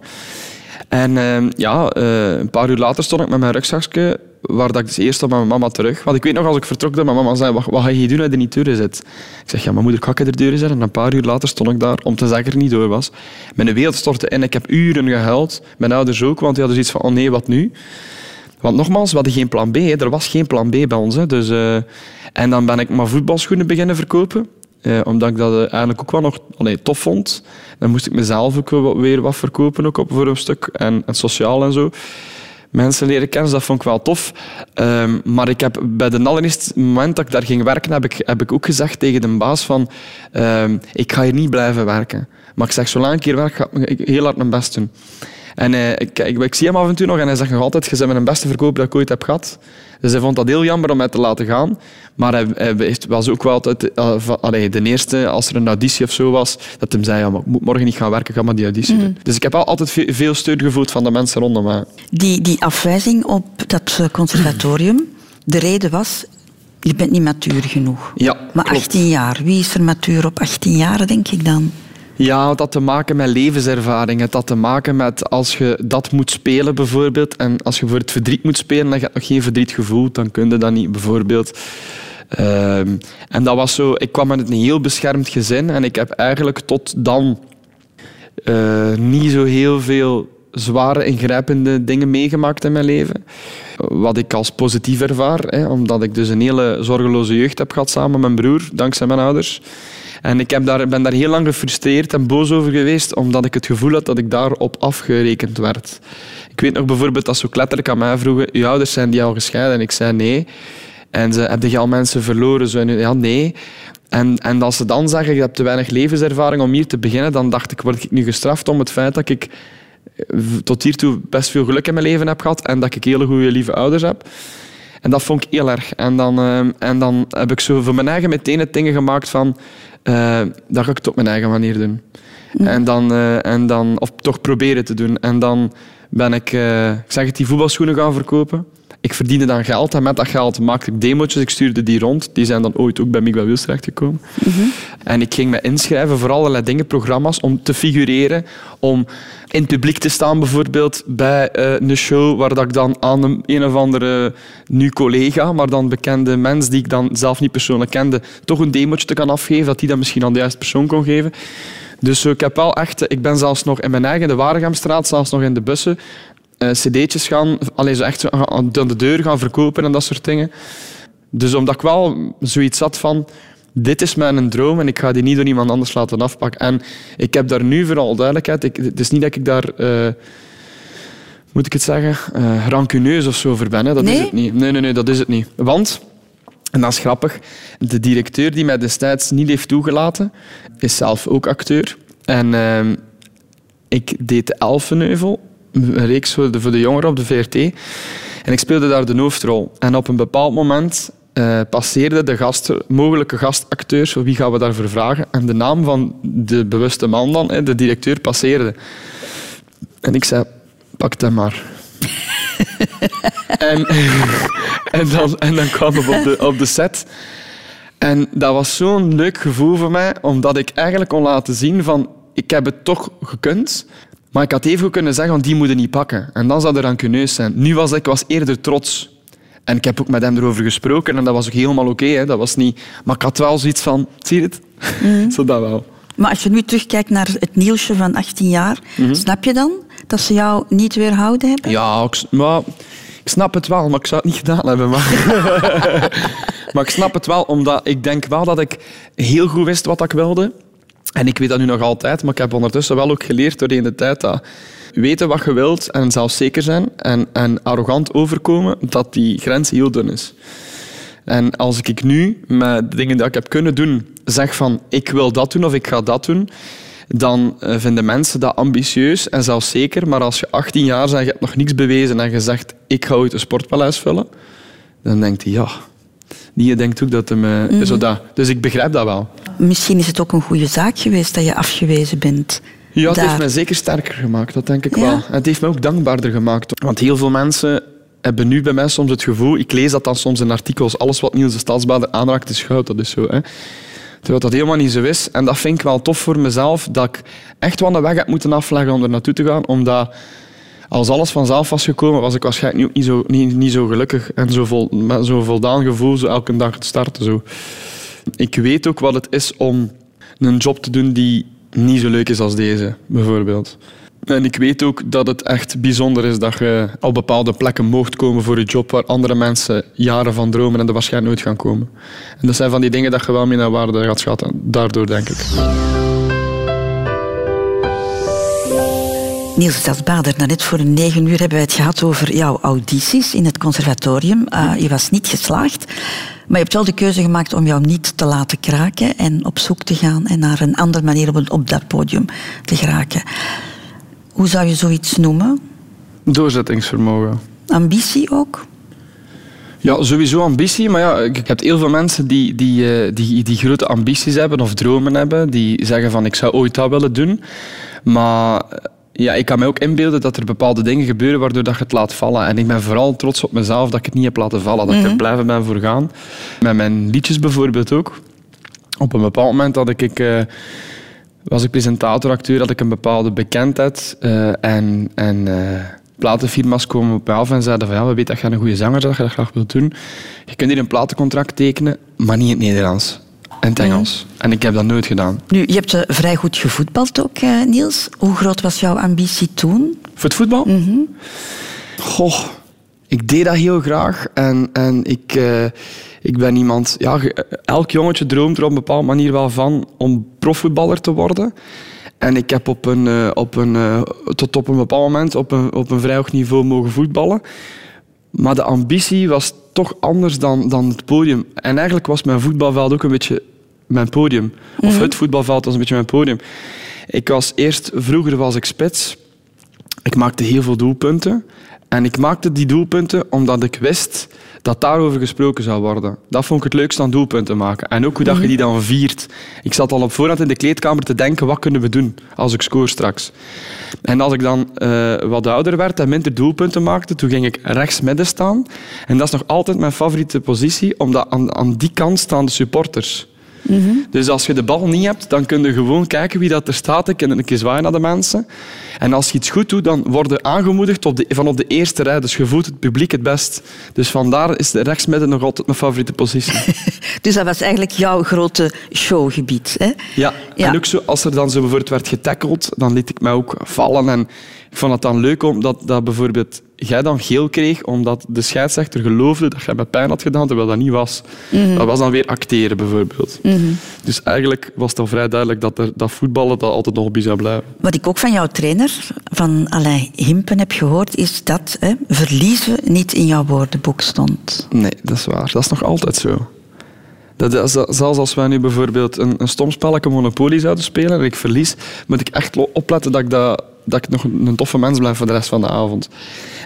En ehm, ja, eh, een paar uur later stond ik met mijn rugzakje, waar dat ik dus eerst op mijn mama terug. Want ik weet nog, als ik vertrok, dat mijn mama zei, wat, wat ga je doen als je niet deuren zit? Ik zeg, ja, mijn moeder, kan ik er deuren zetten? En een paar uur later stond ik daar om te zeggen dat er niet door was. Mijn wereld stortte in. Ik heb uren gehuild. Mijn ouders ook, want die hadden zoiets van, oh nee, wat nu? Want nogmaals, we hadden geen plan B. Er was geen plan B bij ons. Hè. Dus, uh, en dan ben ik maar voetbalschoenen beginnen verkopen. Uh, omdat ik dat uh, eigenlijk ook wel nog tof vond. Dan moest ik mezelf ook weer wat verkopen ook op voor een stuk. En, en sociaal en zo. Mensen leren kennen, dus dat vond ik wel tof. Um, maar ik heb bij de allereerste moment dat ik daar ging werken, heb ik, heb ik ook gezegd tegen de baas van um, ik ga hier niet blijven werken. Maar ik zeg, zolang ik hier werk, ga ik heel hard mijn best doen. En uh, ik, ik, ik, zie hem af en toe nog en hij zegt nog altijd, je bent mijn beste verkoop dat ik ooit heb gehad. Dus hij vond dat heel jammer om mij te laten gaan. Maar hij, hij was ook wel altijd uh, allee, de eerste, als er een auditie of zo was, dat hij zei, ja, maar ik moet morgen niet gaan werken, ga maar die auditie mm. doen. Dus ik heb altijd veel steun gevoeld van de mensen rondom mij. Die, die afwijzing op dat conservatorium, de reden was, je bent niet matuur genoeg. Ja, Maar klopt. 18 jaar, wie is er matuur op 18 jaar, denk ik dan? Ja, had te maken met levenservaring. Het had te maken met als je dat moet spelen, bijvoorbeeld. En als je voor het verdriet moet spelen en je hebt nog geen verdriet gevoeld, dan kun je dat niet, bijvoorbeeld. Um, en dat was zo... Ik kwam uit een heel beschermd gezin en ik heb eigenlijk tot dan uh, niet zo heel veel zware, ingrijpende dingen meegemaakt in mijn leven. Wat ik als positief ervaar, hè, omdat ik dus een hele zorgeloze jeugd heb gehad samen met mijn broer, dankzij mijn ouders. En ik heb daar, ben daar heel lang gefrustreerd en boos over geweest, omdat ik het gevoel had dat ik daarop afgerekend werd. Ik weet nog bijvoorbeeld dat ze ook letterlijk aan mij vroegen, je ouders zijn die al gescheiden? En ik zei nee. En ze, heb je al mensen verloren? Zo, ja, nee. En, en als ze dan zeggen, je hebt te weinig levenservaring om hier te beginnen, dan dacht ik, word ik nu gestraft om het feit dat ik tot hiertoe best veel geluk in mijn leven heb gehad en dat ik hele goede, lieve ouders heb. En dat vond ik heel erg. En dan, uh, en dan heb ik zo voor mijn eigen meteen het dingen gemaakt van... Uh, dat ga ik het op mijn eigen manier doen. En dan, uh, en dan, of toch proberen te doen. En dan ben ik, ik zeg het, die voetbalschoenen gaan verkopen. Ik verdiende dan geld en met dat geld maakte ik demo's. Ik stuurde die rond. Die zijn dan ooit ook bij Miguel Wils terechtgekomen. Mm -hmm. En ik ging me inschrijven voor allerlei dingen, programma's, om te figureren. Om in het publiek te staan bijvoorbeeld bij uh, een show waar dat ik dan aan een, een of andere nu collega, maar dan bekende mens die ik dan zelf niet persoonlijk kende, toch een demootje te kan afgeven, dat die dat misschien aan de juiste persoon kon geven. Dus ik heb wel echt, ik ben zelfs nog in mijn eigen, de Waregamstraat, zelfs nog in de bussen, uh, cd'tjes gaan, alleen zo echt zo aan de deur gaan verkopen en dat soort dingen. Dus omdat ik wel zoiets had van, dit is mijn droom en ik ga die niet door iemand anders laten afpakken. En ik heb daar nu vooral duidelijkheid. Ik, het is niet dat ik daar, uh, moet ik het zeggen, uh, rancuneus of zo over ben. Hè. Dat nee? is het niet. Nee, nee, nee, dat is het niet. Want, en dat is grappig, de directeur die mij destijds niet heeft toegelaten, is zelf ook acteur. En uh, ik deed de Elfenheuvel, een reeks voor de, voor de jongeren op de VRT. En ik speelde daar de hoofdrol. En op een bepaald moment uh, passeerde de gast, mogelijke gastacteurs, wie gaan we daarvoor vragen? En de naam van de bewuste man dan, de directeur, passeerde. En ik zei, pak hem maar. en, en, dan, en dan kwam ik op de, op de set. En dat was zo'n leuk gevoel voor mij, omdat ik eigenlijk kon laten zien van, ik heb het toch gekund, maar ik had even kunnen zeggen, van, die moeten niet pakken. En dan zou er rancuneus zijn. Nu was ik was eerder trots. En ik heb ook met hem erover gesproken en dat was ook helemaal oké. Okay, dat was niet... Maar ik had wel zoiets van, zie je het? Mm. Zo dat wel. Maar als je nu terugkijkt naar het Nielsje van 18 jaar, mm -hmm. snap je dan dat ze jou niet weerhouden hebben? Ja, ik, maar, ik snap het wel, maar ik zou het niet gedaan hebben. Maar, maar ik snap het wel, omdat ik denk wel dat ik heel goed wist wat ik wilde. En ik weet dat nu nog altijd, maar ik heb ondertussen wel ook geleerd doorheen de tijd dat weten wat je wilt en zelfzeker zijn en, en arrogant overkomen, dat die grens heel dun is. En als ik nu met de dingen die ik heb kunnen doen zeg van ik wil dat doen of ik ga dat doen, dan vinden mensen dat ambitieus en zelfzeker. Maar als je 18 jaar bent en je hebt nog niks bewezen en je zegt ik ga ooit een sportpaleis vullen, dan denkt hij ja, die denkt ook dat hem mm -hmm. zo dat. Dus ik begrijp dat wel. Misschien is het ook een goede zaak geweest dat je afgewezen bent. Ja, het daar. heeft mij zeker sterker gemaakt, dat denk ik ja. wel. Het heeft mij ook dankbaarder gemaakt. Want heel veel mensen hebben nu bij mij soms het gevoel, ik lees dat dan soms in artikels, alles wat Niels de Stadsbader aanraakt is goud, dat is zo. Hè. Terwijl dat helemaal niet zo is. En dat vind ik wel tof voor mezelf, dat ik echt wel de weg heb moeten afleggen om er naartoe te gaan, omdat als alles vanzelf was gekomen, was ik waarschijnlijk niet zo, niet, niet zo gelukkig en zo vol, met zo'n voldaan gevoel zo elke dag te starten. Zo. Ik weet ook wat het is om een job te doen die niet zo leuk is als deze, bijvoorbeeld. En ik weet ook dat het echt bijzonder is dat je op bepaalde plekken mocht komen voor je job waar andere mensen jaren van dromen en er waarschijnlijk nooit gaan komen. En dat zijn van die dingen dat je wel mee naar waarde gaat schatten. Daardoor denk ik. Niels Stadsbader, net voor negen uur hebben we het gehad over jouw audities in het conservatorium. Uh, je was niet geslaagd, maar je hebt wel de keuze gemaakt om jou niet te laten kraken en op zoek te gaan en naar een andere manier op, op dat podium te geraken. Hoe zou je zoiets noemen? Doorzettingsvermogen. Ambitie ook? Ja, sowieso ambitie. Maar ja, ik heb heel veel mensen die, die, eh, die, die grote ambities hebben of dromen hebben. Die zeggen van ik zou ooit dat willen doen. Maar ja, ik kan me ook inbeelden dat er bepaalde dingen gebeuren waardoor dat je het laat vallen. En ik ben vooral trots op mezelf dat ik het niet heb laten vallen. Dat ik er mhm. blijven ben voor gaan. Met mijn liedjes bijvoorbeeld ook. Op een bepaald moment dat ik... Uh, was ik presentator, acteur, had ik een bepaalde bekendheid. Uh, en en uh, platenfirma's komen op mij af en zeiden van ja, we weten dat je een goede zanger bent, dat je dat graag wilt doen. Je kunt hier een platencontract tekenen, maar niet in het Nederlands. En het Engels. En ik heb dat nooit gedaan. Nu, je hebt vrij goed gevoetbald ook, Niels. Hoe groot was jouw ambitie toen? Voor het voetbal? Mm Goh, ik deed dat heel graag. En, en ik, uh, ik ben iemand... Ja, elk jongetje droomt er op een bepaalde manier wel van om profvoetballer te worden. En ik heb op een, op een, tot op een bepaald moment op een, op een vrij hoog niveau mogen voetballen. Maar de ambitie was toch anders dan, dan het podium. En eigenlijk was mijn voetbalveld ook een beetje mijn podium. Of mhm. het voetbalveld was een beetje mijn podium. Ik was eerst, vroeger was ik spits. Ik maakte heel veel doelpunten. En ik maakte die doelpunten omdat ik wist dat daarover gesproken zou worden. Dat vond ik het leukste aan doelpunten maken. En ook hoe dat je mhm. die dan viert. Ik zat al op voorhand in de kleedkamer te denken, wat kunnen we doen als ik score straks? En als ik dan uh, wat ouder werd en minder doelpunten maakte, toen ging ik rechts midden staan. En dat is nog altijd mijn favoriete positie, omdat aan, aan die kant staan de supporters. Dus als je de bal niet hebt, dan kun je gewoon kijken wie dat er staat. Ik een keer zwaaien naar de mensen. En als je iets goed doet, dan word je aangemoedigd op de, van op de eerste rij. Dus je voelt het publiek het best. Dus vandaar is de rechtsmidden nog altijd mijn favoriete positie. dus dat was eigenlijk jouw grote showgebied, hè? Ja. ja. En ook zo, als er dan zo bijvoorbeeld werd getackeld, dan liet ik mij ook vallen. En ik vond het dan leuk omdat dat bijvoorbeeld jij dan geel kreeg omdat de scheidsrechter geloofde dat jij met pijn had gedaan, terwijl dat niet was. Mhm. Dat was dan weer acteren, bijvoorbeeld. Mhm. Dus eigenlijk was het al vrij duidelijk dat, er, dat voetballen dat altijd nog hobby zou blijven. Wat ik ook van jouw trainer, van Alain Himpen, heb gehoord, is dat hè, verliezen niet in jouw woordenboek stond. Nee, dat is waar. Dat is nog altijd zo. Dat, zelfs als wij nu bijvoorbeeld een, een stom spelletje Monopoly zouden spelen en ik verlies, moet ik echt opletten dat ik, dat, dat ik nog een toffe mens blijf voor de rest van de avond.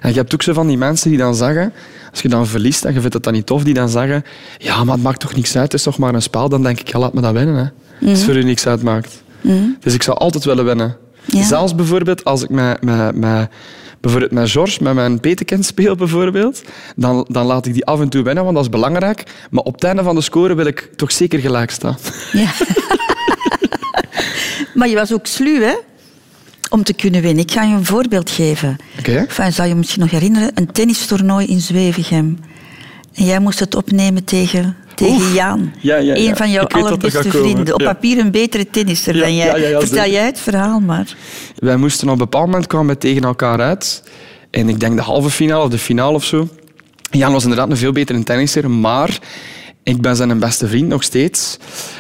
En je hebt ook zo van die mensen die dan zeggen, als je dan verliest en je vindt het dan niet tof, die dan zeggen, ja, maar het maakt toch niks uit, het is toch maar een spel. Dan denk ik, ja, laat me dat winnen. Hè. Mm Als het voor u niks uitmaakt. Mm Dus ik zou altijd willen winnen. Zelfs bijvoorbeeld als ik met, met, met, bijvoorbeeld met George, met mijn petekind speel bijvoorbeeld, dan, dan laat ik die af en toe winnen, want dat is belangrijk. Maar op het einde van de score wil ik toch zeker gelijk staan. Ja. maar je was ook sluw, hè? Om te kunnen winnen. Ik ga je een voorbeeld geven. Okay. Enfin, zou je misschien nog herinneren? Een tennistoernooi in Zwevegem. En jij moest het opnemen tegen, tegen Jaan. Ja, ja, Een van jouw allerbeste vrienden. Op papier een betere tennisser dan jij. Vertel jij het verhaal maar. Wij moesten op een bepaald moment kwamen tegen elkaar uit. En ik denk de halve finale of de finale of zo. Jan was inderdaad een veel betere tennisser, maar ik ben zijn beste vriend nog steeds.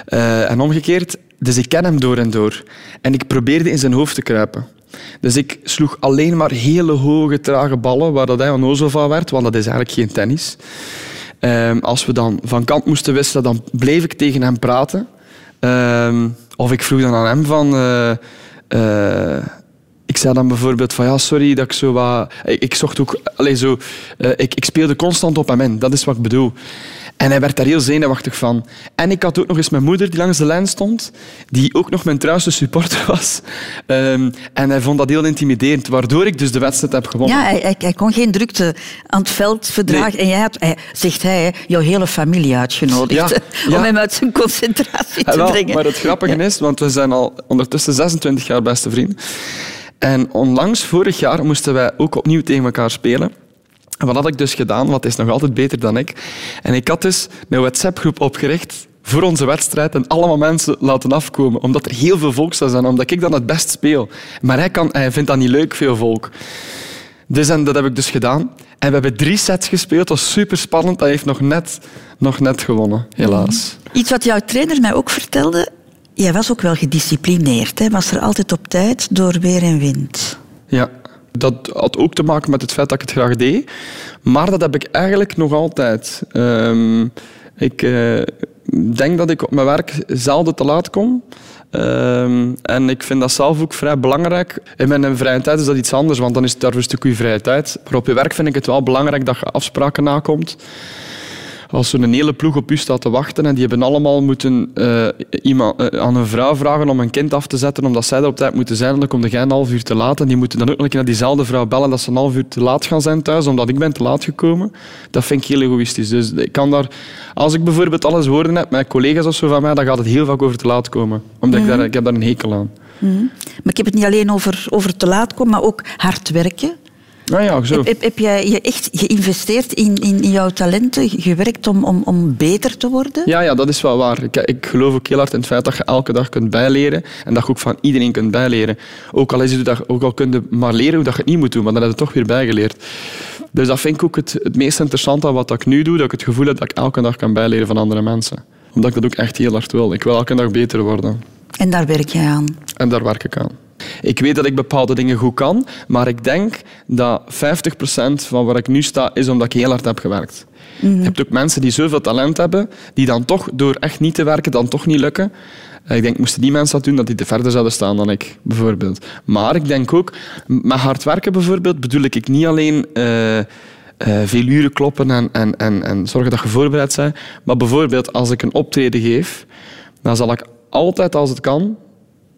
Uh, en omgekeerd, dus ik ken hem door en door. En ik probeerde in zijn hoofd te kruipen. Dus ik sloeg alleen maar hele hoge, trage ballen, waar dat hij onnozel van werd, want dat is eigenlijk geen tennis. Um, als we dan van kant moesten wisselen, dan bleef ik tegen hem praten. Um, of ik vroeg dan aan hem van... Uh, uh, ik zei dan bijvoorbeeld van ja, sorry dat ik zo wat... Ik, zocht ook... Allez, zo, uh, ik, ik speelde constant op hem in. Dat is wat ik bedoel. En hij werd daar heel zenuwachtig van. En ik had ook nog eens mijn moeder die langs de lijn stond, die ook nog mijn trouwste supporter was. Um, en hij vond dat heel intimiderend, waardoor ik dus de wedstrijd heb gewonnen. Ja, hij, hij kon geen drukte aan het veld verdragen. Nee. En jij hebt, hij, zegt hij, jouw hele familie uitgenodigd ja, ja. om hem uit zijn concentratie te wel, brengen. Maar het grappige is, want we zijn al ondertussen 26 jaar beste vrienden. En onlangs, vorig jaar, moesten wij ook opnieuw tegen elkaar spelen. En wat had ik dus gedaan? Wat is nog altijd beter dan ik. En ik had dus een WhatsApp-groep opgericht voor onze wedstrijd en allemaal mensen laten afkomen. Omdat er heel veel volk zou zijn, omdat ik dan het best speel. Maar hij, kan, hij vindt dat niet leuk, veel volk. Dus en dat heb ik dus gedaan. En we hebben drie sets gespeeld. Dat was super spannend. Hij heeft nog net, nog net gewonnen, helaas. Iets wat jouw trainer mij ook vertelde. Jij was ook wel gedisciplineerd. Hè? Was er altijd op tijd door weer en wind. Ja, dat had ook te maken met het feit dat ik het graag deed. Maar dat heb ik eigenlijk nog altijd. Um, ik uh, denk dat ik op mijn werk zelden te laat kom. Um, en ik vind dat zelf ook vrij belangrijk. In mijn vrije tijd is dat iets anders, want dan is het daar een stukje vrije tijd. Maar op je werk vind ik het wel belangrijk dat je afspraken nakomt als zo'n hele ploeg op u staat te wachten en die hebben allemaal moeten uh, iemand, uh, aan een vrouw vragen om een kind af te zetten omdat zij er op tijd moeten zijn, dan komt jij een half uur te laat en die moeten dan ook nog een keer naar diezelfde vrouw bellen dat ze een half uur te laat gaan zijn thuis omdat ik ben te laat gekomen. Dat vind ik heel egoïstisch. Dus ik kan daar, als ik bijvoorbeeld alles woorden heb met collega's of zo van mij, dan gaat het heel vaak over te laat komen. Omdat mm -hmm. ik, daar, ik heb daar een hekel aan. Mm -hmm. Maar ik heb het niet alleen over, over te laat komen, maar ook hard werken. Ah ja, zo. Heb, heb, heb, jij je echt geïnvesteerd in, in, in, jouw talenten, gewerkt om, om, om beter te worden? Ja, ja, dat is wel waar. Ik, ik geloof ook heel hard in het feit dat je elke dag kunt bijleren en dat je ook van iedereen kunt bijleren. Ook al, is het dat, ook al kun je maar leren hoe dat je het niet moet doen, maar dan heb je toch weer bijgeleerd. Dus dat vind ik ook het, het meest interessante aan wat ik nu doe, dat ik het gevoel heb dat ik elke dag kan bijleren van andere mensen. Omdat ik dat ook echt heel hard wil. Ik wil elke dag beter worden. En daar werk jij aan? En daar werk ik aan. Ik weet dat ik bepaalde dingen goed kan, maar ik denk dat 50% van waar ik nu sta, is omdat ik heel hard heb gewerkt. Mm -hmm. Je hebt ook mensen die zoveel talent hebben, die dan toch, door echt niet te werken, dan toch niet lukken. Ik denk, moesten die mensen dat doen, dat die te verder zouden staan dan ik, bijvoorbeeld. Maar ik denk ook, met hard werken bijvoorbeeld, bedoel ik niet alleen... Uh, uh, veel uren kloppen en, en, en, en zorgen dat je voorbereid bent. Maar bijvoorbeeld, als ik een optreden geef, dan zal ik altijd, als het kan,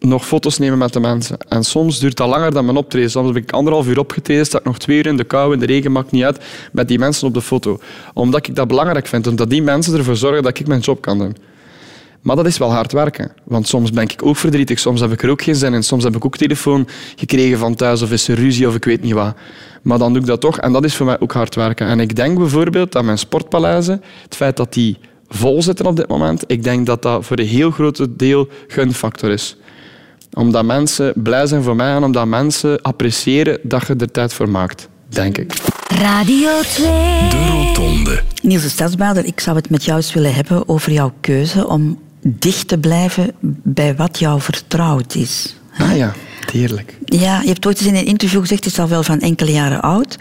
nog foto's nemen met de mensen. En soms duurt dat langer dan mijn optreden. Soms heb ik anderhalf uur opgetreden, sta ik nog twee uur in de kou, in de regen, maakt niet uit, met die mensen op de foto. Omdat ik dat belangrijk vind, omdat die mensen ervoor zorgen dat ik mijn job kan doen. Maar dat is wel hard werken. Want soms ben ik ook verdrietig, soms heb ik er ook geen zin in. Soms heb ik ook telefoon gekregen van thuis of is er ruzie of ik weet niet wat. Maar dan doe ik dat toch en dat is voor mij ook hard werken. En ik denk bijvoorbeeld dat mijn sportpaleizen, het feit dat die vol zitten op dit moment, ik denk dat dat voor een heel groot deel gunfactor is omdat mensen blij zijn voor mij en omdat mensen appreciëren dat je er tijd voor maakt, denk ik. Radio 2. De Rotonde. Niels de Stadsbader, ik zou het met jou eens willen hebben over jouw keuze om dicht te blijven bij wat jou vertrouwd is. Ah ja, heerlijk. Ja, je hebt ooit eens in een interview gezegd, het is al wel van enkele jaren oud.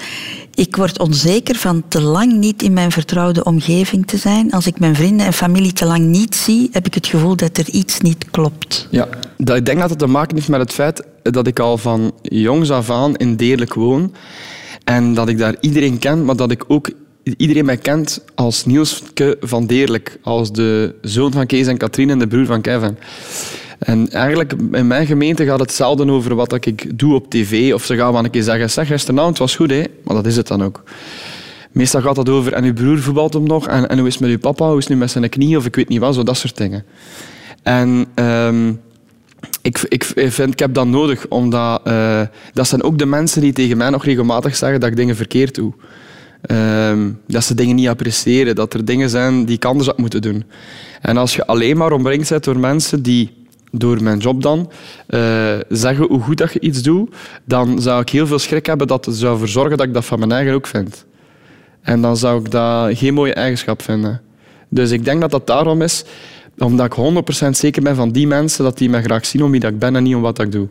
Ik word onzeker van te lang niet in mijn vertrouwde omgeving te zijn. Als ik mijn vrienden en familie te lang niet zie, heb ik het gevoel dat er iets niet klopt. Ja, ik denk dat het te maken heeft met het feit dat ik al van jongs af aan in Deerlijk woon. En dat ik daar iedereen ken, maar dat ik ook iedereen mij kent als Nielske van Deerlijk. Als de zoon van Kees en Katrien en de broer van Kevin. En eigenlijk, in mijn gemeente gaat het zelden over wat ik doe op tv. Of ze gaan wel een keer zeggen, zeg, gisteravond was goed, hè? maar dat is het dan ook. Meestal gaat dat over, en uw broer voetbalt hem nog, en, en hoe is het met uw papa, hoe is het nu met zijn knie, of ik weet niet wat, zo dat soort dingen. En um, ik, ik, vind, ik heb dat nodig, omdat uh, dat zijn ook de mensen die tegen mij nog regelmatig zeggen dat ik dingen verkeerd doe. Um, dat ze dingen niet appreciëren, dat er dingen zijn die ik anders had moeten doen. En als je alleen maar omringd bent door mensen die door mijn job dan, uh, zeggen hoe goed dat je iets doet, dan zou ik heel veel schrik hebben dat het zou ervoor zorgen dat ik dat van mijn eigen ook vind. En dan zou ik dat geen mooie eigenschap vinden. Dus ik denk dat dat daarom is, omdat ik 100% zeker ben van die mensen, dat die mij graag zien om wie dat ik ben en niet om wat ik doe.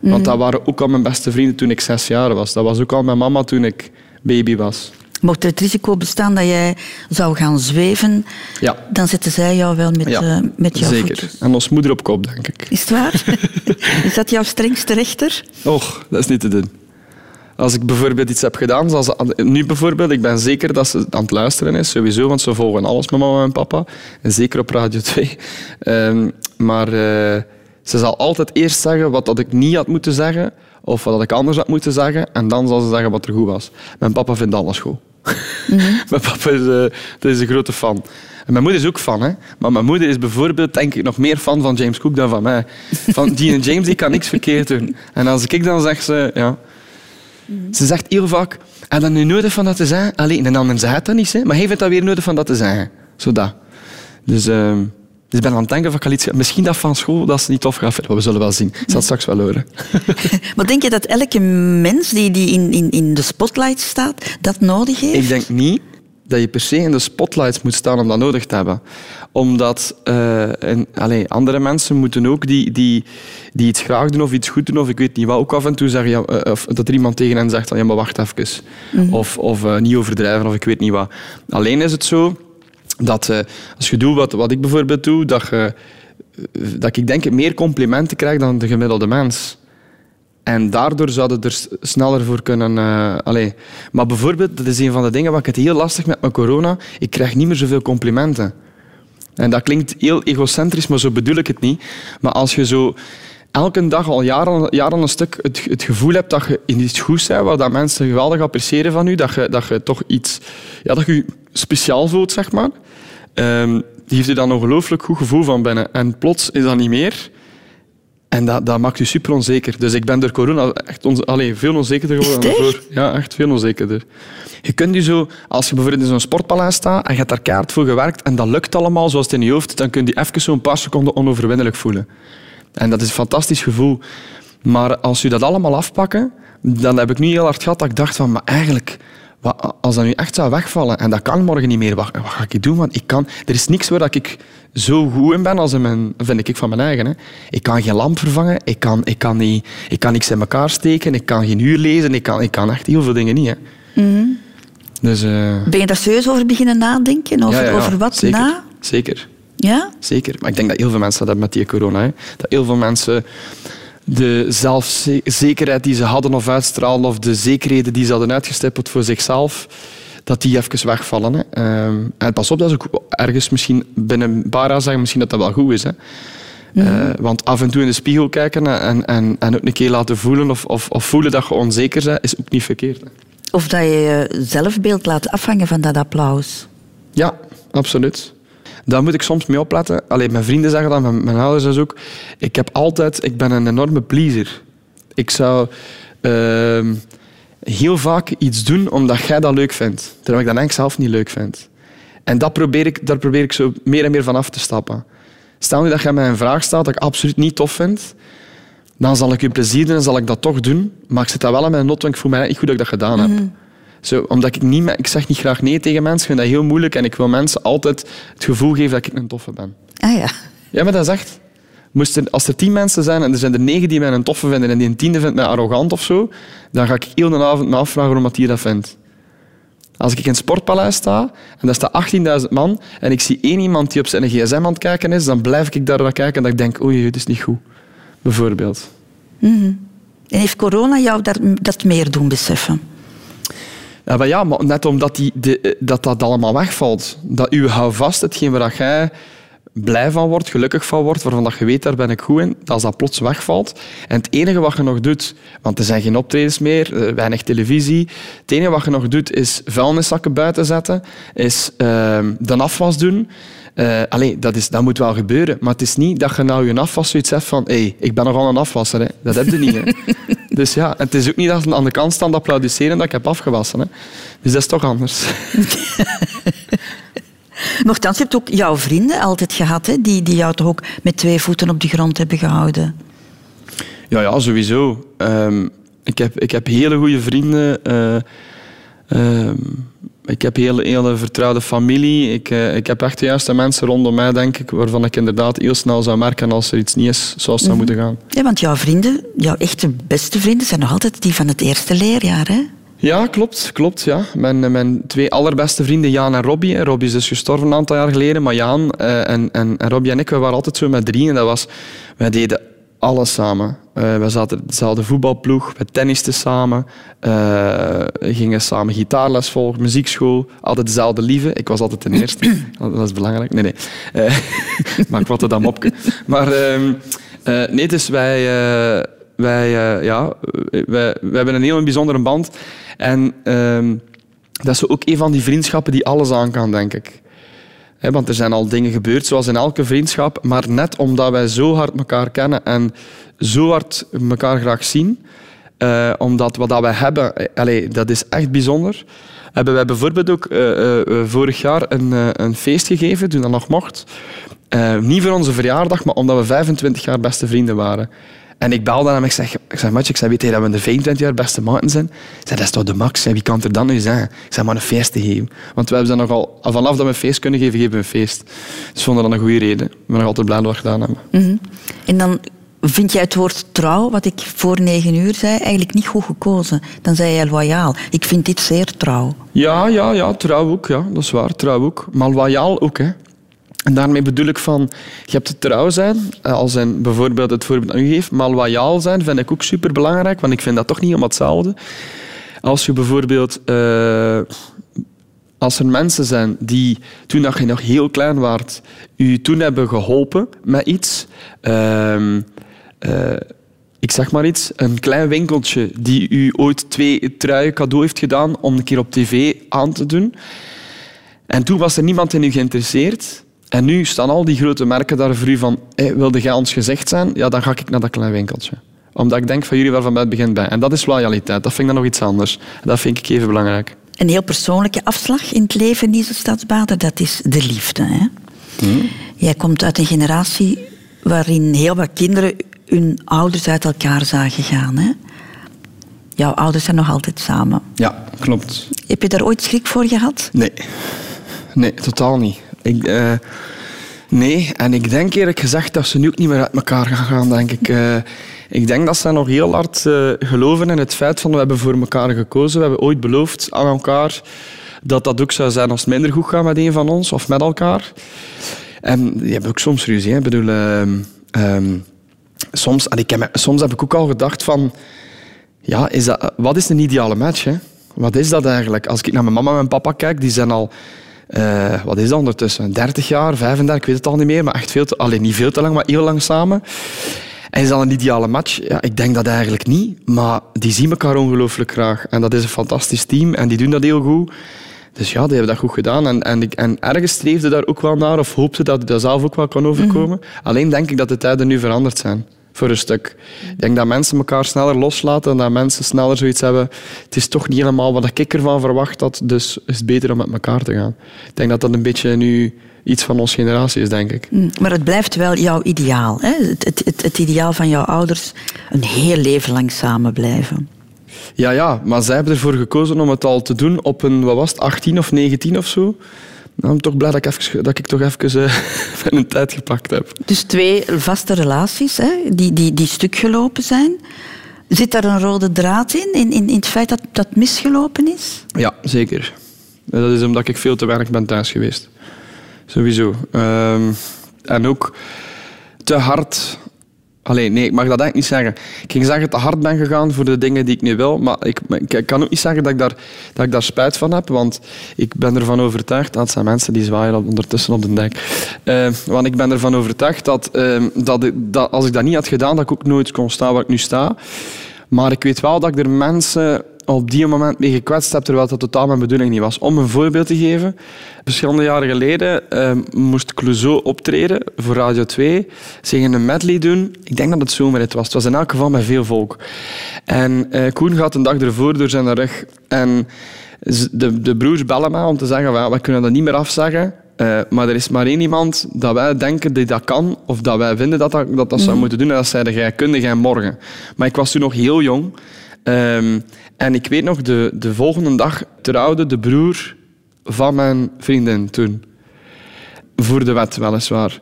Want dat waren ook al mijn beste vrienden toen ik zes jaar was. Dat was ook al mijn mama toen ik baby was. Mocht er het risico bestaan dat jij zou gaan zweven, ja. dan zetten zij jou wel met, ja, uh, met jouw zeker. Voet. En ons moeder op kop, denk ik. Is het waar? is dat jouw strengste rechter? Och, dat is niet te doen. Als ik bijvoorbeeld iets heb gedaan, zoals nu bijvoorbeeld, ik ben zeker dat ze aan het luisteren is, sowieso, want ze volgen alles met mama en papa. En zeker op Radio 2. Um, maar uh, ze zal altijd eerst zeggen wat dat ik niet had moeten zeggen, of wat ik anders had moeten zeggen, en dan zal ze zeggen wat er goed was. Mijn papa vindt alles goed. Mm -hmm. mijn papa is, uh, dat is een grote fan. En mijn moeder is ook fan, hè. maar mijn moeder is bijvoorbeeld denk ik nog meer fan van James Cook dan van mij. Van die en James die kan niks verkeerd doen. En als ik dan zeg ze, ja, ze zegt heel vaak, en dan nu nodig van dat te zeggen? Alleen, een ander zegt dat niet, hè? maar hij vindt dat weer nodig van dat te zeggen. Zodat. Dus, uh, dus ik ben aan het denken van Alicia, misschien dat van school dat ze niet tof gaat vinden. We zullen wel zien. Ik zal het straks wel horen. maar denk je dat elke mens die, die in, in, in de spotlight staat, dat nodig heeft? Ik denk niet dat je per se in de spotlights moet staan om dat nodig te hebben. Omdat uh, en, allez, andere mensen moeten ook die, die, die iets graag doen of iets goed doen, of ik weet niet wat, ook af en toe zeggen ja, uh, of dat er iemand tegen hen zegt van ja, maar wacht even. Mm -hmm. Of, of uh, niet overdrijven, of ik weet niet wat. Alleen is het zo dat als je doet wat, wat ik bijvoorbeeld doe, dat, je, dat ik denk meer complimenten krijg dan de gemiddelde mens. En daardoor zouden er sneller voor kunnen... Uh, allez. Maar bijvoorbeeld, dat is een van de dingen wat ik het heel lastig met mijn corona... Ik krijg niet meer zoveel complimenten. En dat klinkt heel egocentrisch, maar zo bedoel ik het niet. Maar als je zo elke dag al jaren, jaren een stuk het, het gevoel hebt dat je in iets goed bent, wat dat mensen geweldig appreciëren van je, dat je, dat je toch iets... Ja, dat je je speciaal voelt, zeg maar. Um, die heeft je dan een ongelooflijk goed gevoel van binnen. En plots is dat niet meer... En dat, dat maakt je super onzeker. Dus ik ben door corona echt on, allez, veel onzekerder geworden dan voor. Ja, echt veel onzekerder. Je kunt je zo, als je bijvoorbeeld in zo'n sportpaleis staat en je hebt daar kaart voor gewerkt en dat lukt allemaal zoals het in je hoofd, dan kun je even zo'n paar seconden onoverwinnelijk voelen. En dat is een fantastisch gevoel. Maar als je dat allemaal afpakken, dan heb ik nu heel hard gehad dat ik dacht van, maar eigenlijk, wat, als dat nu echt zou wegvallen en dat kan morgen niet meer, wat, wat ga ik doen? Want ik kan, er is niks waar ik zo goed in ben als in mijn, vind ik van mijn eigen. Hè. Ik kan geen lamp vervangen, ik kan, ik, kan niet, ik kan niks in elkaar steken, ik kan geen uur lezen, ik kan, ik kan echt heel veel dingen niet. Hè. Mm. Dus, uh... Ben je daar serieus over beginnen nadenken? Over, ja, ja, ja. over wat zeker, na? Zeker. Ja? Zeker. Maar ik denk dat heel veel mensen dat hebben met die corona. Hè. Dat heel veel mensen de zelfzekerheid die ze hadden of uitstraalden, of de zekerheden die ze hadden uitgestippeld voor zichzelf, dat die even wegvallen. Hè. Um, en pas op, dat is ook ergens misschien binnen een paar jaar zeggen misschien dat dat wel goed is. Hè. Mm -hmm. uh, want af en toe in de spiegel kijken en, en, en ook een keer laten voelen of, of, of voelen dat je onzeker bent, is ook niet verkeerd. Hè. Of dat je je zelfbeeld laat afhangen van dat applaus. Ja, absoluut. Daar moet ik soms mee opletten. Alleen mijn vrienden zeggen dat, mijn, ouders dus ook. Ik heb altijd, ik ben een enorme pleaser. Ik zou uh, heel vaak iets doen omdat jij dat leuk vindt, terwijl ik dat eigenlijk zelf niet leuk vind. En dat probeer ik, daar probeer ik zo meer en meer van af te stappen. Stel nu dat jij mij een vraag stelt dat ik absoluut niet tof vind, dan zal ik je plezier doen en zal ik dat toch doen. Maar ik zit dat wel in mijn not, want ik voel mij niet goed dat ik dat gedaan heb. -hmm. Zo, omdat ik, niet, ik zeg niet graag nee tegen mensen, ik vind dat heel moeilijk en ik wil mensen altijd het gevoel geven dat ik een toffe ben. Ah ja. Ja, maar dat is echt... Moest er, als er tien mensen zijn en er zijn er negen die mij een toffe vinden en die een tiende vindt mij arrogant of zo, dan ga ik heel de avond me afvragen waarom die dat vindt. Als ik in het sportpaleis sta en daar staat 18.000 man en ik zie één iemand die op zijn gsm aan het kijken is, dan blijf ik daar naar kijken en dat ik denk, oei, het is niet goed. Bijvoorbeeld. Mm -hmm. En heeft corona jou dat, dat meer doen beseffen? Ja, maar ja, net omdat die, de, dat dat allemaal wegvalt. Dat u houvast, hetgeen waar jij blij van wordt, gelukkig van wordt, waarvan dat je weet, daar ben ik goed in, als dat plots wegvalt. En het enige wat je nog doet, want er zijn geen optredens meer, weinig televisie, het enige wat je nog doet is vuilniszakken buiten zetten, is uh, afwas doen. Uh, allee, dat, dat moet wel gebeuren, maar het is niet dat je nou je afwas zoiets hebt van hey, ik ben nogal een afwasser. Hè. Dat heb je niet. dus ja, het is ook niet dat ze aan de kant staan te applaudisseren dat ik heb afgewassen. Hè. Dus dat is toch anders. Nochtans, je hebt ook jouw vrienden altijd gehad, hè, die, die jou toch ook met twee voeten op de grond hebben gehouden. Ja, ja sowieso. Um, ik, heb, ik heb hele goede vrienden. Uh, uh, ik heb een hele, hele vertrouwde familie. Ik, uh, ik heb echt de juiste mensen rondom mij, denk ik, waarvan ik inderdaad heel snel zou merken als er iets niet is zoals het mm -hmm. zou moeten gaan. Ja, want jouw vrienden, jouw echte beste vrienden, zijn nog altijd die van het eerste leerjaar, hè? Ja, klopt. klopt ja. Mijn, mijn twee allerbeste vrienden, Jaan en Robbie. Robbie is dus gestorven een aantal jaar geleden, maar Jaan en, en, en Robbie en ik, we waren altijd zo met drieën. Dat was, wij deden alles samen. Uh, we zaten dezelfde voetbalploeg, we tennisten samen, uh, gingen samen gitaarles volgen, muziekschool, altijd dezelfde lieve. Ik was altijd de eerste, dat is belangrijk. Nee, nee. Uh, maar ik wat dan op. Maar uh, nee, dus wij, wij, ja, wij, wij hebben een heel bijzondere band. En ehm, dat is ook een van die vriendschappen die alles aan kan, denk ik want er zijn al dingen gebeurd, zoals in elke vriendschap. Maar net omdat wij zo hard elkaar kennen en zo hard elkaar graag zien, uh, omdat wat wij hebben, eh, dat is echt bijzonder. Hebben wij bijvoorbeeld ook uh, vorig jaar een, een, feest gegeven, toen dat nog mocht. niet voor onze verjaardag, maar omdat we 25 jaar beste vrienden waren. En ik belde hem en ik zeg, ik zeg Matje, ik zeg, weet je dat we de 25 jaar beste maten zijn? Ik zeg, dat is toch de max? Wie kan er dan nu zijn? Ik zeg, maar een feest te geven. Want we hebben ze nogal, vanaf dat we een feest kunnen geven, geven we een feest. Dus vonden dat een goede reden. Ik ben nog altijd blij dat we gedaan hebben. Mm En dan vind jij het woord trouw, wat ik voor negen uur zei, eigenlijk niet goed gekozen. Dan zei jij loyaal. Ik vind dit zeer trouw. Ja, ja, ja, trouw ook. Ja, dat is waar, trouw ook. Maar loyaal ook, hè. En daarmee bedoel ik van, je hebt het trouw zijn, eh, als een, bijvoorbeeld het voorbeeld aan u geef, maar loyaal zijn vind ik ook superbelangrijk, want ik vind dat toch niet helemaal hetzelfde. Als je bijvoorbeeld, uh, als er mensen zijn die toen je nog heel klein waart, u toen hebben geholpen met iets, uh, ik zeg maar iets, een klein winkeltje die u ooit twee truien cadeau heeft gedaan om een keer op tv aan te doen. En toen was er niemand in u geïnteresseerd. En nu staan al die grote merken daar voor u van, hey, wilde jij ons gezegd zijn? Ja, dan ga ik naar dat klein winkeltje. Omdat ik denk van jullie wel van bij het begin bij. En dat is loyaliteit. Dat vind ik dan nog iets anders. Dat vind ik even belangrijk. Een heel persoonlijke afslag in het leven, Niese Stadsbader, dat is de liefde. Hè? Hmm. Jij komt uit een generatie waarin heel wat kinderen hun ouders uit elkaar zagen gaan. Hè? Jouw ouders zijn nog altijd samen. Ja, klopt. Heb je daar ooit schrik voor gehad? Nee. Nee, totaal niet. Ik, uh, nee, en ik denk eerlijk gezegd dat ze nu ook niet meer uit elkaar gaan gaan, denk ik. Uh, ik denk dat ze nog heel hard uh, geloven in het feit van we hebben voor elkaar gekozen. We hebben ooit beloofd aan elkaar dat dat ook zou zijn als het minder goed gaat met een van ons of met elkaar. En die hebben ook soms ruzie. Ik bedoel, um, soms, en ik heb, soms heb ik ook al gedacht van... Ja, is dat, wat is een ideale match? Hè? Wat is dat eigenlijk? Als ik naar mijn mama en mijn papa kijk, die zijn al uh, wat is dat ondertussen? 30 jaar, 35, ik weet het al niet meer, maar echt veel te, alleen niet veel te lang, maar heel lang samen. En is dat een ideale match? Ja, ik denk dat eigenlijk niet, maar die zien elkaar ongelooflijk graag. En dat is een fantastisch team en die doen dat heel goed. Dus ja, die hebben dat goed gedaan. En, en, en ergens streefde daar ook wel naar, of hoopte dat dat zelf ook wel kan overkomen. Mhm. Alleen denk ik dat de tijden nu veranderd zijn voor een stuk. Ik denk dat mensen elkaar sneller loslaten en dat mensen sneller zoiets hebben. Het is toch niet helemaal wat ik ervan verwacht had, dus is het beter om met elkaar te gaan. Ik denk dat dat een beetje nu iets van onze generatie is, denk ik. Mm, maar het blijft wel jouw ideaal. Hè? Het, het, het, het ideaal van jouw ouders, een heel leven lang samen blijven. Ja, ja, maar zij hebben ervoor gekozen om het al te doen op een, wat was het, 18 of 19 of zo. Nou, ik ben toch blij dat ik, even, dat ik toch even uh, een tijd gepakt heb. Dus twee vaste relaties hè, die, die, die stuk gelopen zijn. Zit daar een rode draad in, in, in, in het feit dat dat misgelopen is? Ja, zeker. Dat is omdat ik veel te weinig ben thuis geweest. Sowieso. Um, en ook te hard Alleen, nee, ik mag dat eigenlijk niet zeggen. Ik ging zeggen dat te hard ben gegaan voor de dingen die ik nu wil, maar ik, ik kan ook niet zeggen dat ik, daar, dat ik daar spijt van heb, want ik ben ervan overtuigd, dat zijn mensen die zwaaien ondertussen op de dek, uh, want ik ben ervan overtuigd dat, uh, dat, dat als ik dat niet had gedaan, dat ik ook nooit kon staan waar ik nu sta. Maar ik weet wel dat ik er mensen op die moment mee gekwetst heb, terwijl dat totaal mijn bedoeling niet was. Om een voorbeeld te geven, verschillende jaren geleden uh, moest Clouseau optreden voor Radio 2. Ze gingen een medley doen. Ik denk dat het zomerrit was. Het was in elk geval met veel volk. En uh, Koen gaat een dag ervoor door zijn rug. En de, de broers bellen mij om te zeggen, we kunnen dat niet meer afzeggen. Uh, maar er is maar één iemand dat wij denken die dat kan, of dat wij vinden dat dat, dat, dat zou mhm. moeten doen. En dat zeiden jij, kunde jij morgen. Maar ik was toen nog heel jong. Um, en ik weet nog, de, de volgende dag trouwde de broer van mijn vriendin toen. Voor de wet, weliswaar.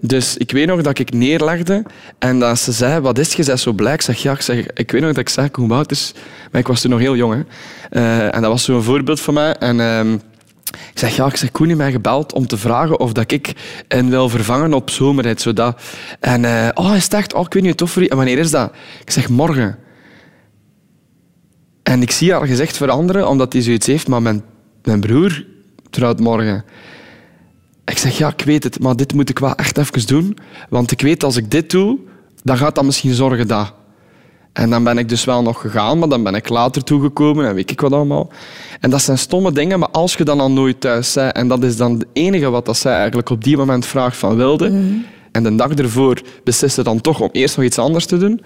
Dus ik weet nog dat ik neerlegde en dat ze zei, wat is? Je zo blij. Ik zeg, ja, ik, zeg, ik weet nog dat ik zei, hoe oud is... Maar ik was toen nog heel jong. Hè. Uh, en dat was zo'n voorbeeld voor mij. En... Uh, ik zeg, ja, ik zeg, Koen heeft mij gebeld om te vragen of dat ik hen wil vervangen op zomerheid. Zodat. En, uh, oh, is het echt? Oh, ik weet niet, tof. En wanneer is dat? Ik zeg, morgen. En ik zie haar gezicht veranderen, omdat hij zoiets heeft, maar mijn, mijn broer trouwt morgen. Ik zeg, ja, ik weet het, maar dit moet ik wel echt even doen. Want ik weet, als ik dit doe, dan gaat dat misschien zorgen dat. En dan ben ik dus wel nog gegaan, maar dan ben ik later toegekomen en weet ik wat allemaal. En dat zijn stomme dingen, maar als je dan al nooit thuis bent, en dat is dan het enige wat dat zij eigenlijk op die moment vraagt van wilde, mhm. en de dag ervoor besliste dan toch om eerst nog iets anders te doen,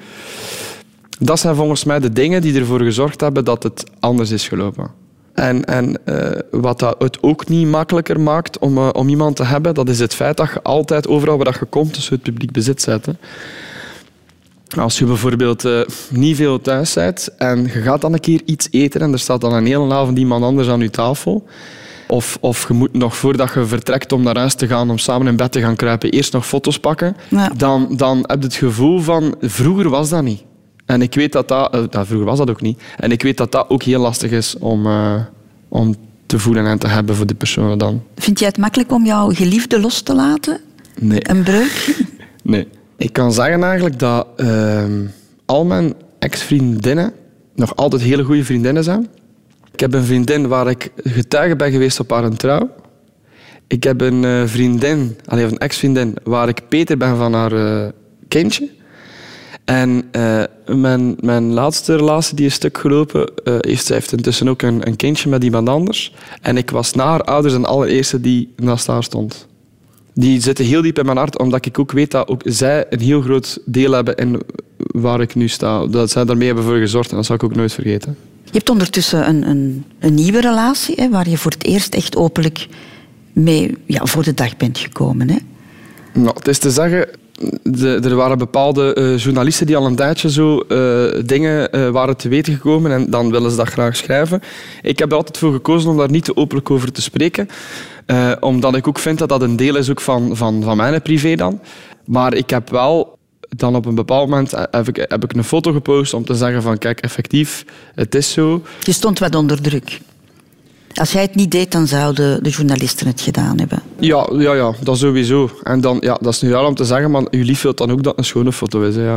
dat zijn volgens mij de dingen die ervoor gezorgd hebben dat het anders is gelopen. En, en uh, wat dat het ook niet makkelijker maakt om, uh, om iemand te hebben, dat is het feit dat je altijd overal waar je komt tussen het publiek bezit zet. Hè. Als je bijvoorbeeld uh, niet veel thuis bent en je gaat dan een keer iets eten en er staat dan een hele avond iemand anders aan je tafel, of, of je moet nog voordat je vertrekt om naar huis te gaan, om samen in bed te gaan kruipen, eerst nog foto's pakken, dan, dan heb je het gevoel van vroeger was dat niet. En ik weet dat dat... Uh, vroeger was dat ook niet. En ik weet dat dat ook heel lastig is om, uh, om te voelen en te hebben voor die personen dan. Vind jij het makkelijk om jouw geliefde los te laten? Nee. Een breuk? Nee. Ik kan zeggen eigenlijk dat uh, al mijn ex-vriendinnen nog altijd hele goede vriendinnen zijn. Ik heb een vriendin waar ik getuige ben geweest op haar trouw. Ik heb een uh, vriendin, alleen een ex-vriendin, waar ik Peter ben van haar uh, kindje. En uh, mijn, mijn laatste relatie die is stuk gelopen, uh, heeft, heeft intussen ook een, een kindje met iemand anders. En ik was na haar ouders de allereerste die naast haar stond. Die zitten heel diep in mijn hart, omdat ik ook weet dat ook zij een heel groot deel hebben in waar ik nu sta. Dat zij daarmee hebben voor gezorgd en dat zal ik ook nooit vergeten. Je hebt ondertussen een, een, een nieuwe relatie, hè, waar je voor het eerst echt openlijk mee ja, voor de dag bent gekomen. Hè? Nou, het is te zeggen, er waren bepaalde uh, journalisten die al een tijdje zo uh, dingen uh, waren te weten gekomen en dan willen ze dat graag schrijven. Ik heb er altijd voor gekozen om daar niet te openlijk over te spreken, omdat ik ook vind dat dat een deel is ook van, van, van mijn privé dan. Maar ik heb wel dan op een bepaald moment heb ik, heb ik een foto gepost om te zeggen van kijk, effectief, het is zo. Je stond wat onder druk. Als jij het niet deed, dan zouden de journalisten het gedaan hebben. Ja, ja, ja dat sowieso. En dan, ja, dat is nu raar om te zeggen, maar je lief dan ook dat een schone foto is. Hè, ja.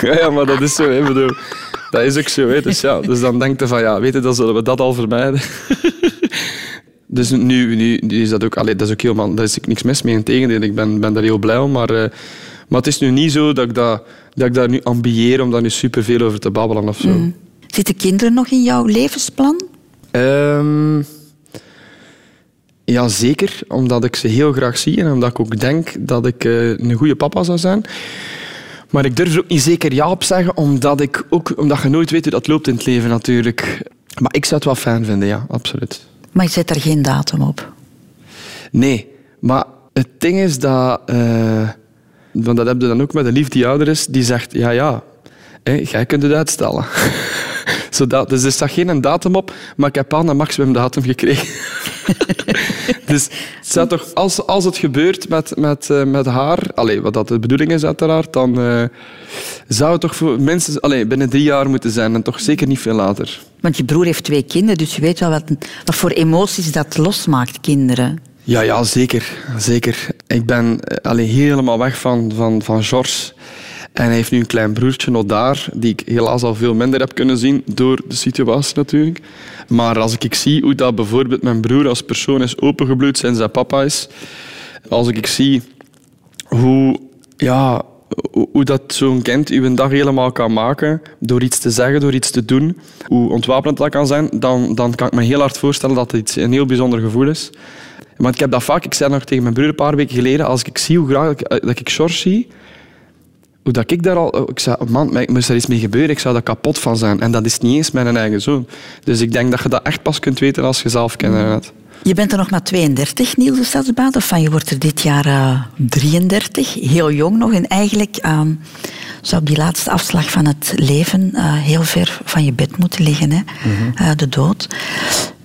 ja, ja, maar dat is zo. Hè, bedoel, dat is ook zo. Hè. Dus, ja, dus dan denk je van, ja, weet je, dan zullen we dat al vermijden. dus nu, nu, is dat ook, allee, dat is ook helemaal, daar is niks mis mee. Integendeel, ik ben, ben daar heel blij om. Maar, uh, maar het is nu niet zo dat ik, dat, dat ik daar nu ambieer om daar nu superveel over te babbelen of zo. Mm. Zitten kinderen nog in jouw levensplan? Um, ja, zeker. Omdat ik ze heel graag zie en omdat ik ook denk dat ik uh, een goede papa zou zijn. Maar ik durf er ook niet zeker ja op zeggen, omdat, ik ook, omdat je nooit weet hoe dat loopt in het leven natuurlijk. Maar ik zou het wel fijn vinden, ja, absoluut. Maar je zet er geen datum op? Nee, maar het ding is dat... Uh, want dat heb je dan ook met een lief die ouder is, die zegt, ja, ja, hé, jij kunt het uitstellen. Zodat, dus er staat geen datum op, maar ik heb al een maximumdatum gekregen. dus het toch, als, als het gebeurt met, met, uh, met haar, allez, wat dat de bedoeling is uiteraard, dan uh, zou het toch voor mensen allez, binnen drie jaar moeten zijn en toch zeker niet veel later. Want je broer heeft twee kinderen, dus je weet wel wat, wat voor emoties dat losmaakt, kinderen. Ja, ja zeker, zeker. Ik ben uh, allee, helemaal weg van, van, van George. En hij heeft nu een klein broertje nog daar, die ik helaas al veel minder heb kunnen zien door de situatie natuurlijk. Maar als ik zie hoe dat bijvoorbeeld mijn broer als persoon is opengebloed sinds zijn papa is, als ik zie hoe, ja, hoe dat zo'n kind uw dag helemaal kan maken door iets te zeggen, door iets te doen, hoe ontwapenend dat kan zijn, dan, dan kan ik me heel hard voorstellen dat het een heel bijzonder gevoel is. Want ik heb dat vaak, ik zei nog tegen mijn broer een paar weken geleden, als ik zie hoe graag ik, dat ik George zie, hoe dat ik daar al... Ik zei, man, moest er iets mee gebeuren, ik zou daar kapot van zijn. En dat is niet eens mijn eigen zoon. Dus ik denk dat je dat echt pas kunt weten als je zelf kinderen hebt. Je bent er nog maar 32, Niels de Stadsbader. Van je wordt er dit jaar uh, eh, 33, heel jong nog. En eigenlijk uh, zou op die laatste afslag van het leven uh, heel ver van je bed moeten liggen, hè? Mm -hmm. de dood.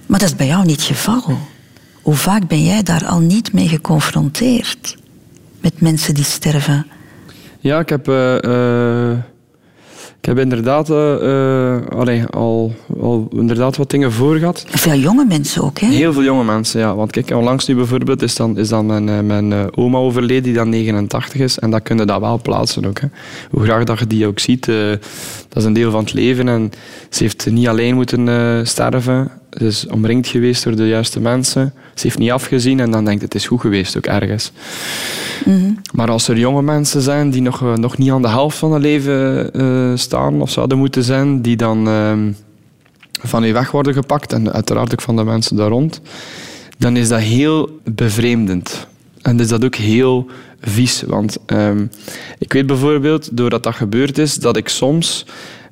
Maar dat is bij jou niet het geval. Hoe vaak ben jij daar al niet mee geconfronteerd? Met mensen die sterven? Ja, ik heb, uh, ik heb inderdaad uh, allee, al, al inderdaad wat dingen voor gehad. Veel jonge mensen ook, hè? Heel veel jonge mensen, ja. Want kijk, onlangs nu bijvoorbeeld is dan, is dan mijn, mijn oma overleden, die dan 89 is. En dat kun je dat wel plaatsen ook. Hè. Hoe graag dat je die ook ziet, dat is een deel van het leven. En ze heeft niet alleen moeten sterven. Ze is omringd geweest door de juiste mensen. Ze heeft niet afgezien en dan denkt het is goed geweest ook ergens. Mhm. Maar als er jonge mensen zijn die nog, eh, nog niet aan de helft van hun leven uh, staan of zouden moeten zijn, die dan uh, van je weg worden gepakt en uiteraard ook van de mensen daar rond, dan is dat heel bevreemdend. En is dat ook heel vies. Want um, ik weet bijvoorbeeld, doordat dat gebeurd is, dat ik soms,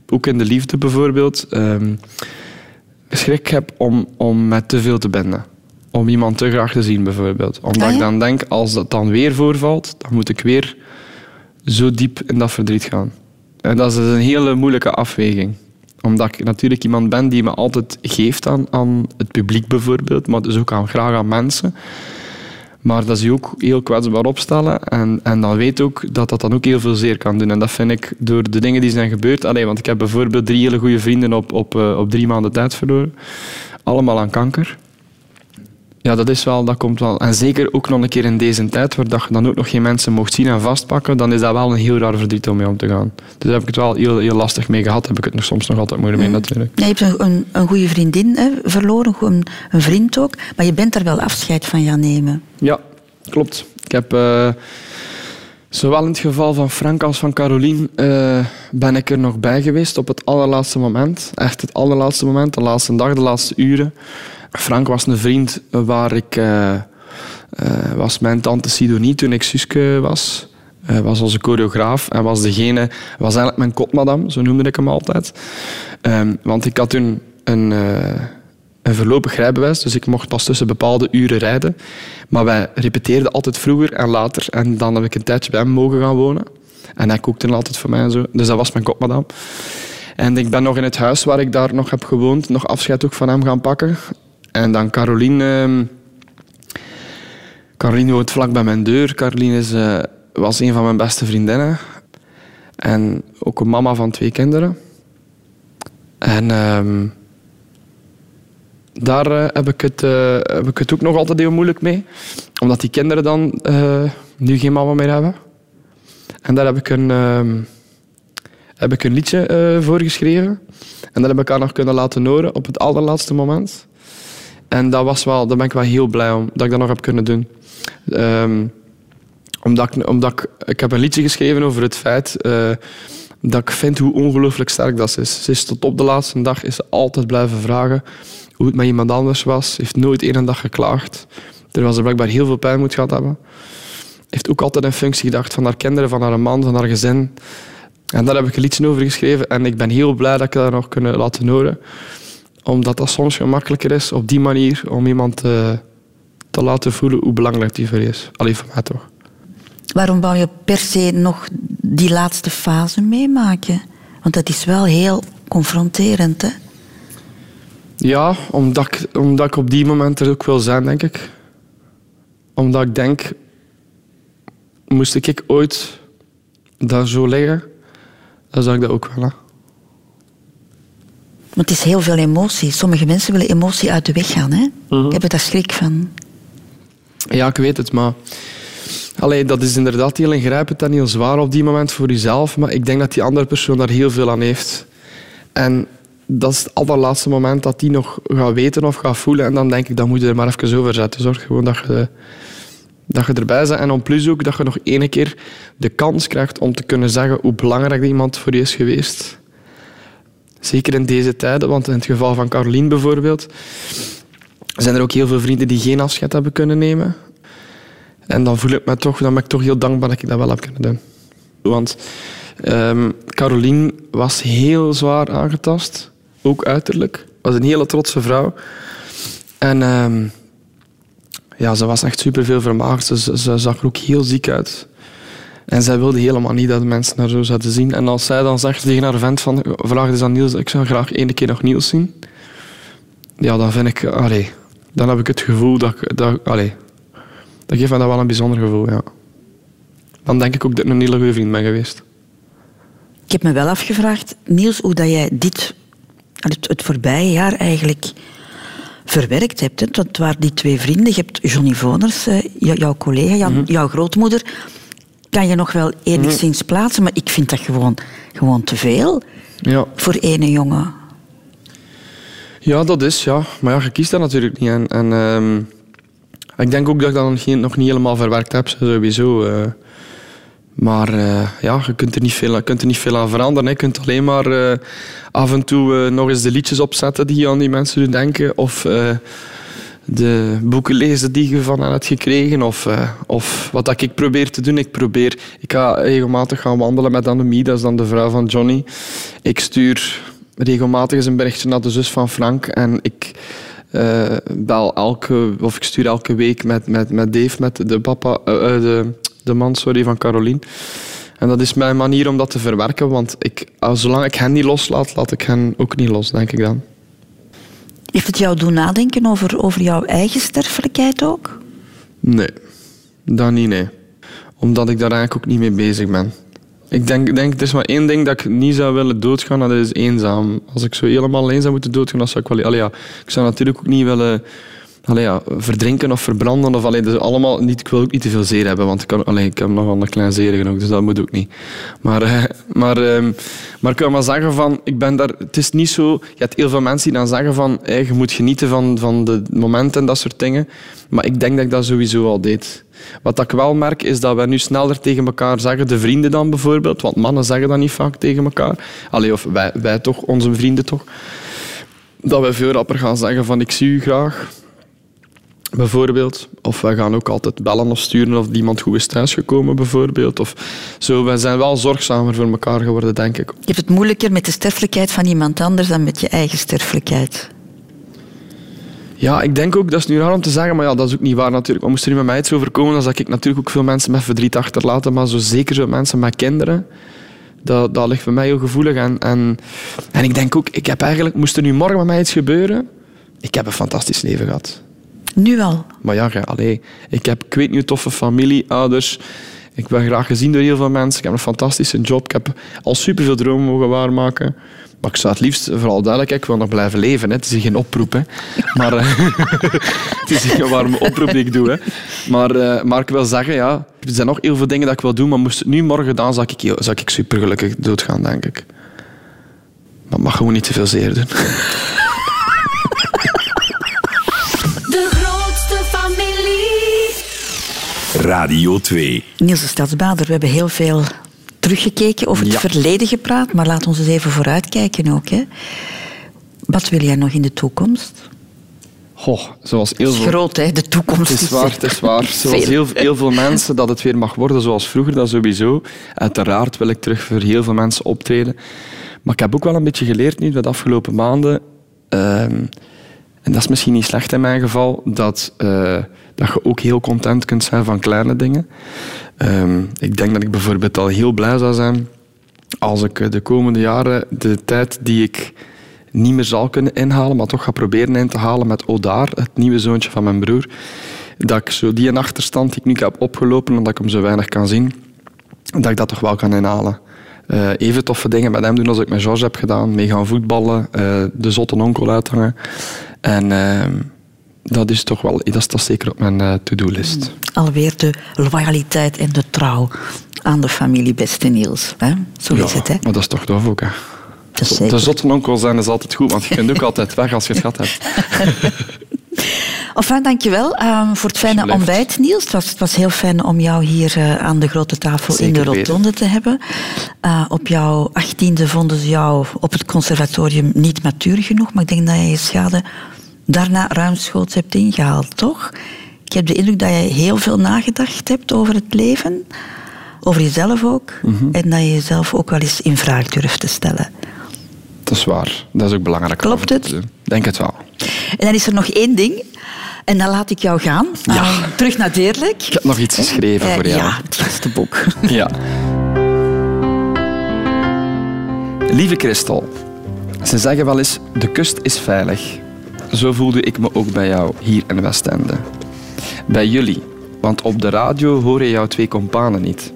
ook in de liefde bijvoorbeeld, um, schrik heb om, om met te veel te binden om iemand te graag te zien, bijvoorbeeld. Omdat ah, ik dan denk, als dat dan weer voorvalt, dan moet ik weer zo diep in dat verdriet gaan. En dat is dus een hele moeilijke afweging. Omdat ik natuurlijk iemand ben die me altijd geeft aan, aan het publiek, bijvoorbeeld, maar dus ook aan, graag aan mensen. Maar dat ze ook heel kwetsbaar opstellen. En, en dan weet ook dat dat dan ook heel veel zeer kan doen. En dat vind ik door de dingen die zijn gebeurd. Allee, want ik heb bijvoorbeeld drie hele goede vrienden op, op, eh, op drie maanden tijd verloren. Allemaal aan kanker. Ja, dat is wel, dat komt wel. En zeker ook nog een keer in deze tijd, waar je dan ook nog geen mensen mocht zien en vastpakken, dan is dat wel een heel raar verdriet om mee om te gaan. Dus daar heb ik het wel heel, heel lastig mee gehad. Heb ik het nog soms nog altijd moeilijk mee, natuurlijk. Ja, je hebt een, een goede vriendin hè, verloren, een, een vriend ook, maar je bent er wel afscheid van gaan nemen. Ja, klopt. Ik heb... Uh, Zowel in het geval van Frank als van Caroline uh, ben ik er nog bij geweest op het allerlaatste moment. Echt het allerlaatste moment, de laatste dag, de laatste uren. Frank was een vriend waar ik... Uh, was mijn tante Sidonie toen ik Suske was. Uh, was onze choreograaf en was degene... Was eigenlijk mijn kotmadam, zo noemde ik hem altijd. Um, want ik had toen een, een voorlopig rijbewijs, dus ik mocht pas tussen bepaalde uren rijden. Maar wij repeteerden altijd vroeger en later. En dan heb ik een tijdje bij hem mogen gaan wonen. En hij kookte altijd voor mij en zo. Dus dat was mijn kopmadam. En ik ben nog in het huis waar ik daar nog heb gewoond, nog afscheid ook van hem gaan pakken. En dan Caroline. Uh, Caroline woont vlak bij mijn deur. Caroline is, uh, was een van mijn beste vriendinnen. En ook een mama van twee kinderen. En uh, daar uh, heb, ik het, uh, heb ik het ook nog altijd heel moeilijk mee. Omdat die kinderen dan nu geen mama meer hebben. En daar heb ik een, ehm, heb ik een liedje voor geschreven. En dat heb ik haar nog kunnen laten horen op het allerlaatste moment. En dat was wel, daar ben ik wel heel blij om, dat ik dat nog heb kunnen doen. Um, omdat ik, omdat ik, ik heb een liedje geschreven over het feit uh, dat ik vind hoe ongelooflijk sterk dat ze is. Ze is tot op de laatste dag is ze altijd blijven vragen hoe het met iemand anders was. Heeft nooit één dag geklaagd. Terwijl ze blijkbaar heel veel pijn moet gehad hebben. Heeft ook altijd in functie gedacht van haar kinderen, van haar man, van haar gezin. En daar heb ik een liedje over geschreven. En ik ben heel blij dat ik dat nog kunnen laten horen omdat dat soms gemakkelijker is op die manier om iemand te, eh, te laten voelen hoe belangrijk die voor je is. Alleen voor mij toch. Waarom wou je per se nog die laatste fase meemaken? Want dat is wel heel confronterend, hè? Ja, omdat ik, omdat ik op die moment er ook wil zijn, denk ik. Omdat ik denk, moest ik ooit daar zo liggen, dan zou ik dat ook willen. Want het is heel veel emotie. Sommige mensen willen emotie uit de weg gaan. Hè? Mhm. Ik heb er daar schrik van. Ja, ik weet het, maar... Allee, dat is inderdaad heel ingrijpend en heel zwaar op die moment voor jezelf. Maar ik denk dat die andere persoon daar heel veel aan heeft. En dat is het allerlaatste moment dat die nog gaat weten of gaat voelen. En dan denk ik, dan moet je er maar even over zetten. Zorg gewoon dat je, dat je erbij bent. En om plus ook dat je nog ene keer de kans krijgt om te kunnen zeggen hoe belangrijk iemand voor je is geweest. Zeker in deze tijden, want in het geval van Caroline bijvoorbeeld, zijn er ook heel veel vrienden die geen afscheid hebben kunnen nemen. En dan voel ik me toch, dan ben ik toch heel dankbaar dat ik dat wel heb kunnen doen. Want um, Caroline was heel zwaar aangetast, ook uiterlijk. Was een hele trotse vrouw. En um, ja, ze was echt superveel vermagerd. Ze, ze, zag er ook heel ziek uit. En zij wilde helemaal niet dat de mensen haar zo zouden zien. En als zij dan zegt tegen haar vent van, vraag eens aan Niels, ik zou graag één keer nog Niels zien. Ja, dan vind ik, allee, dan heb ik het gevoel dat... ik- dat allez, dat geeft me dat wel een bijzonder gevoel, ja. Dan denk ik ook dat ik een hele goede vriend ben geweest. Ik heb me wel afgevraagd, Niels, hoe dat jij dit, het, het voorbije jaar eigenlijk verwerkt hebt. Hè? Want het waren die twee vrienden. Je hebt Johnny Voners, eh, jou- jouw collega, Jan- Mhm. jouw grootmoeder. Kan je nog wel enigszins plaatsen, maar ik vind dat gewoon, gewoon te veel Ja. voor ene jongen. Ja, dat is, ja. Maar ja, je kiest dat natuurlijk niet. En, en ehm, ik denk ook dat ik dat nog, niet helemaal verwerkt heb, sowieso. eh. maar eh, ja, je kunt er niet veel, je kunt er niet veel aan veranderen. Je kunt alleen maar eh, af en toe nog eens de liedjes opzetten die aan die mensen doen denken. Of de boeken lezen die je van hen hebt gekregen. Of, eh, of wat dat ik probeer te doen. Ik probeer... Ik ga regelmatig gaan wandelen met Annemie, dat is dan de vrouw van Johnny. Ik stuur regelmatig eens een berichtje naar de zus van Frank. En ik eh, bel elke... Of ik stuur elke week met, met, met Dave, met de papa... eh, de, de man, sorry, van Caroline. En dat is mijn manier om dat te verwerken. Want ik, zolang ik hen niet loslaat, laat ik hen ook niet los, denk ik dan. Heeft het jou doen nadenken over, over jouw eigen sterfelijkheid ook? Nee, dat niet, nee. Omdat ik daar eigenlijk ook niet mee bezig ben. Ik denk, denk, er is maar één ding dat ik niet zou willen doodgaan, dat is eenzaam. Als ik zo helemaal alleen zou moeten doodgaan, dan zou ik wel... Allee, ja, ik zou natuurlijk ook niet willen allee, ja, verdrinken of verbranden. Of, allee, dus allemaal niet, ik wil ook niet te veel zeer hebben, want ik, kan, allee, ik heb nog wel een klein zeer genoeg, dus dat moet ook niet. Maar, eh, maar, ehm, maar ik wil maar zeggen van, ik ben daar... Het is niet zo... Je hebt heel veel mensen die dan zeggen van, hey, je moet genieten van, van de momenten en dat soort dingen. Maar ik denk dat ik dat sowieso al deed. Wat ik wel merk, is dat we nu sneller tegen elkaar zeggen, de vrienden dan bijvoorbeeld, want mannen zeggen dat niet vaak tegen elkaar. Allee, of wij, wij toch, onze vrienden toch. Dat we veel rapper gaan zeggen van, ik zie u graag. Bijvoorbeeld. Of wij gaan ook altijd bellen of sturen of iemand goed is thuisgekomen, bijvoorbeeld. Of zo. Wij zijn wel zorgzamer voor elkaar geworden, denk ik. Je hebt het moeilijker met de sterfelijkheid van iemand anders dan met je eigen sterfelijkheid. Ja, ik denk ook, dat is nu raar om te zeggen, maar ja, dat is ook niet waar natuurlijk. Maar moest er nu met mij iets overkomen, dan zou ik natuurlijk ook veel mensen met verdriet achterlaten. Maar zo zeker zo mensen met kinderen, dat, dat ligt voor mij heel gevoelig. En, en, en ik denk ook, ik heb eigenlijk, moest er nu morgen met mij iets gebeuren, ik heb een fantastisch leven gehad. Nu al. Maar ja, ik heb, ik weet niet, toffe familie, ouders. Ik ben graag gezien door heel veel mensen. Ik heb een fantastische job. Ik heb al superveel dromen mogen waarmaken. Maar ik zou het liefst, vooral duidelijk, ik wil nog blijven leven. Hè. Het is geen oproep. Maar, eh, het is geen warme oproep die ik doe. Hè. Maar, eh, maar ik wil zeggen, ja, er zijn nog heel veel dingen dat ik wil doen. Maar moest het nu morgen gedaan, zou ik, zou ik supergelukkig doodgaan, denk ik. Maar het mag gewoon niet te veel zeer doen. Radio 2. Niels de Stadsbader, we hebben heel veel teruggekeken, over het Ja. verleden gepraat, maar laat ons eens even vooruitkijken ook. Hè. Wat wil jij nog in de toekomst? Goh, zoals heel Het is veel... groot, hè, de toekomst. Het is waar, het is waar. Zoals heel, heel veel mensen dat het weer mag worden zoals vroeger, dat sowieso. Uiteraard wil ik terug voor heel veel mensen optreden. Maar ik heb ook wel een beetje geleerd nu, de afgelopen maanden, ehm, en dat is misschien niet slecht in mijn geval, dat, eh, dat je ook heel content kunt zijn van kleine dingen. Ehm, ik denk dat ik bijvoorbeeld al heel blij zou zijn als ik eh, de komende jaren de tijd die ik niet meer zal kunnen inhalen, maar toch ga proberen in te halen met Odaar, het nieuwe zoontje van mijn broer, dat ik zo die achterstand die ik nu heb opgelopen, omdat ik hem zo weinig kan zien, dat ik dat toch wel kan inhalen. Eh, even toffe dingen met hem doen als ik met George heb gedaan. Mee gaan voetballen, eh, de zotte onkel uithangen. En ehm, dat is toch wel, dat is toch zeker op mijn eh, to-do-list. Alweer de loyaliteit en de trouw aan de familie Beste Niels. Hè? Zo is het, hè? Maar dat is toch tof ook, hè? Dat is De zotte onkel zijn is altijd goed, want je kunt ook altijd weg als je het gehad hebt. Enfin, dankjewel um, voor het fijne ontbijt, Niels. Het was, het was heel fijn om jou hier uh, aan de grote tafel in de rotonde te hebben. Uh, op jouw achttiende vonden ze jou op het conservatorium niet matuur genoeg, maar ik denk dat je je schade daarna ruimschoots hebt ingehaald, toch? Ik heb de indruk dat je heel veel nagedacht hebt over het leven, over jezelf ook, Mhm. en dat je jezelf ook wel eens in vraag durft te stellen. Dat is waar. Dat is ook belangrijk. Klopt het? Ik denk het wel. En dan is er nog één ding. En dan laat ik jou gaan. Ja. Uh, terug naar Deerlijk. Ik heb nog iets geschreven Uh, voor jou. Ja, het gastenboek. Ja. Lieve Christel, ze zeggen wel eens, de kust is veilig. Zo voelde ik me ook bij jou hier in Westende. Bij jullie, want op de radio hoor je jouw twee kompanen niet.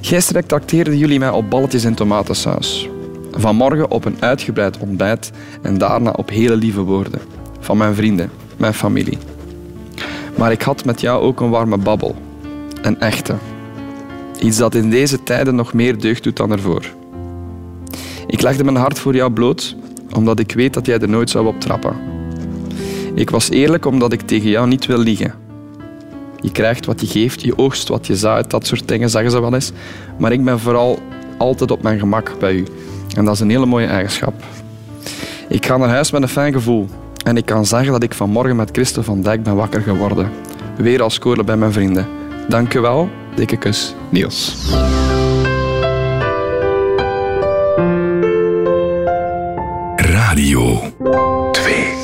Gisteren trakteerden jullie mij op balletjes en tomatensaus. Vanmorgen op een uitgebreid ontbijt en daarna op hele lieve woorden. Van mijn vrienden, mijn familie. Maar ik had met jou ook een warme babbel. Een echte. Iets dat in deze tijden nog meer deugd doet dan ervoor. Ik legde mijn hart voor jou bloot, omdat ik weet dat jij er nooit zou op trappen. Ik was eerlijk omdat ik tegen jou niet wil liegen. Je krijgt wat je geeft, je oogst wat je zaait, dat soort dingen zeggen ze wel eens. Maar ik ben vooral altijd op mijn gemak bij u. En dat is een hele mooie eigenschap. Ik ga naar huis met een fijn gevoel. En ik kan zeggen dat ik vanmorgen met Christen van Dijk ben wakker geworden. Weer als koorle bij mijn vrienden. Dank wel. Dikke kus, Niels. Radio 2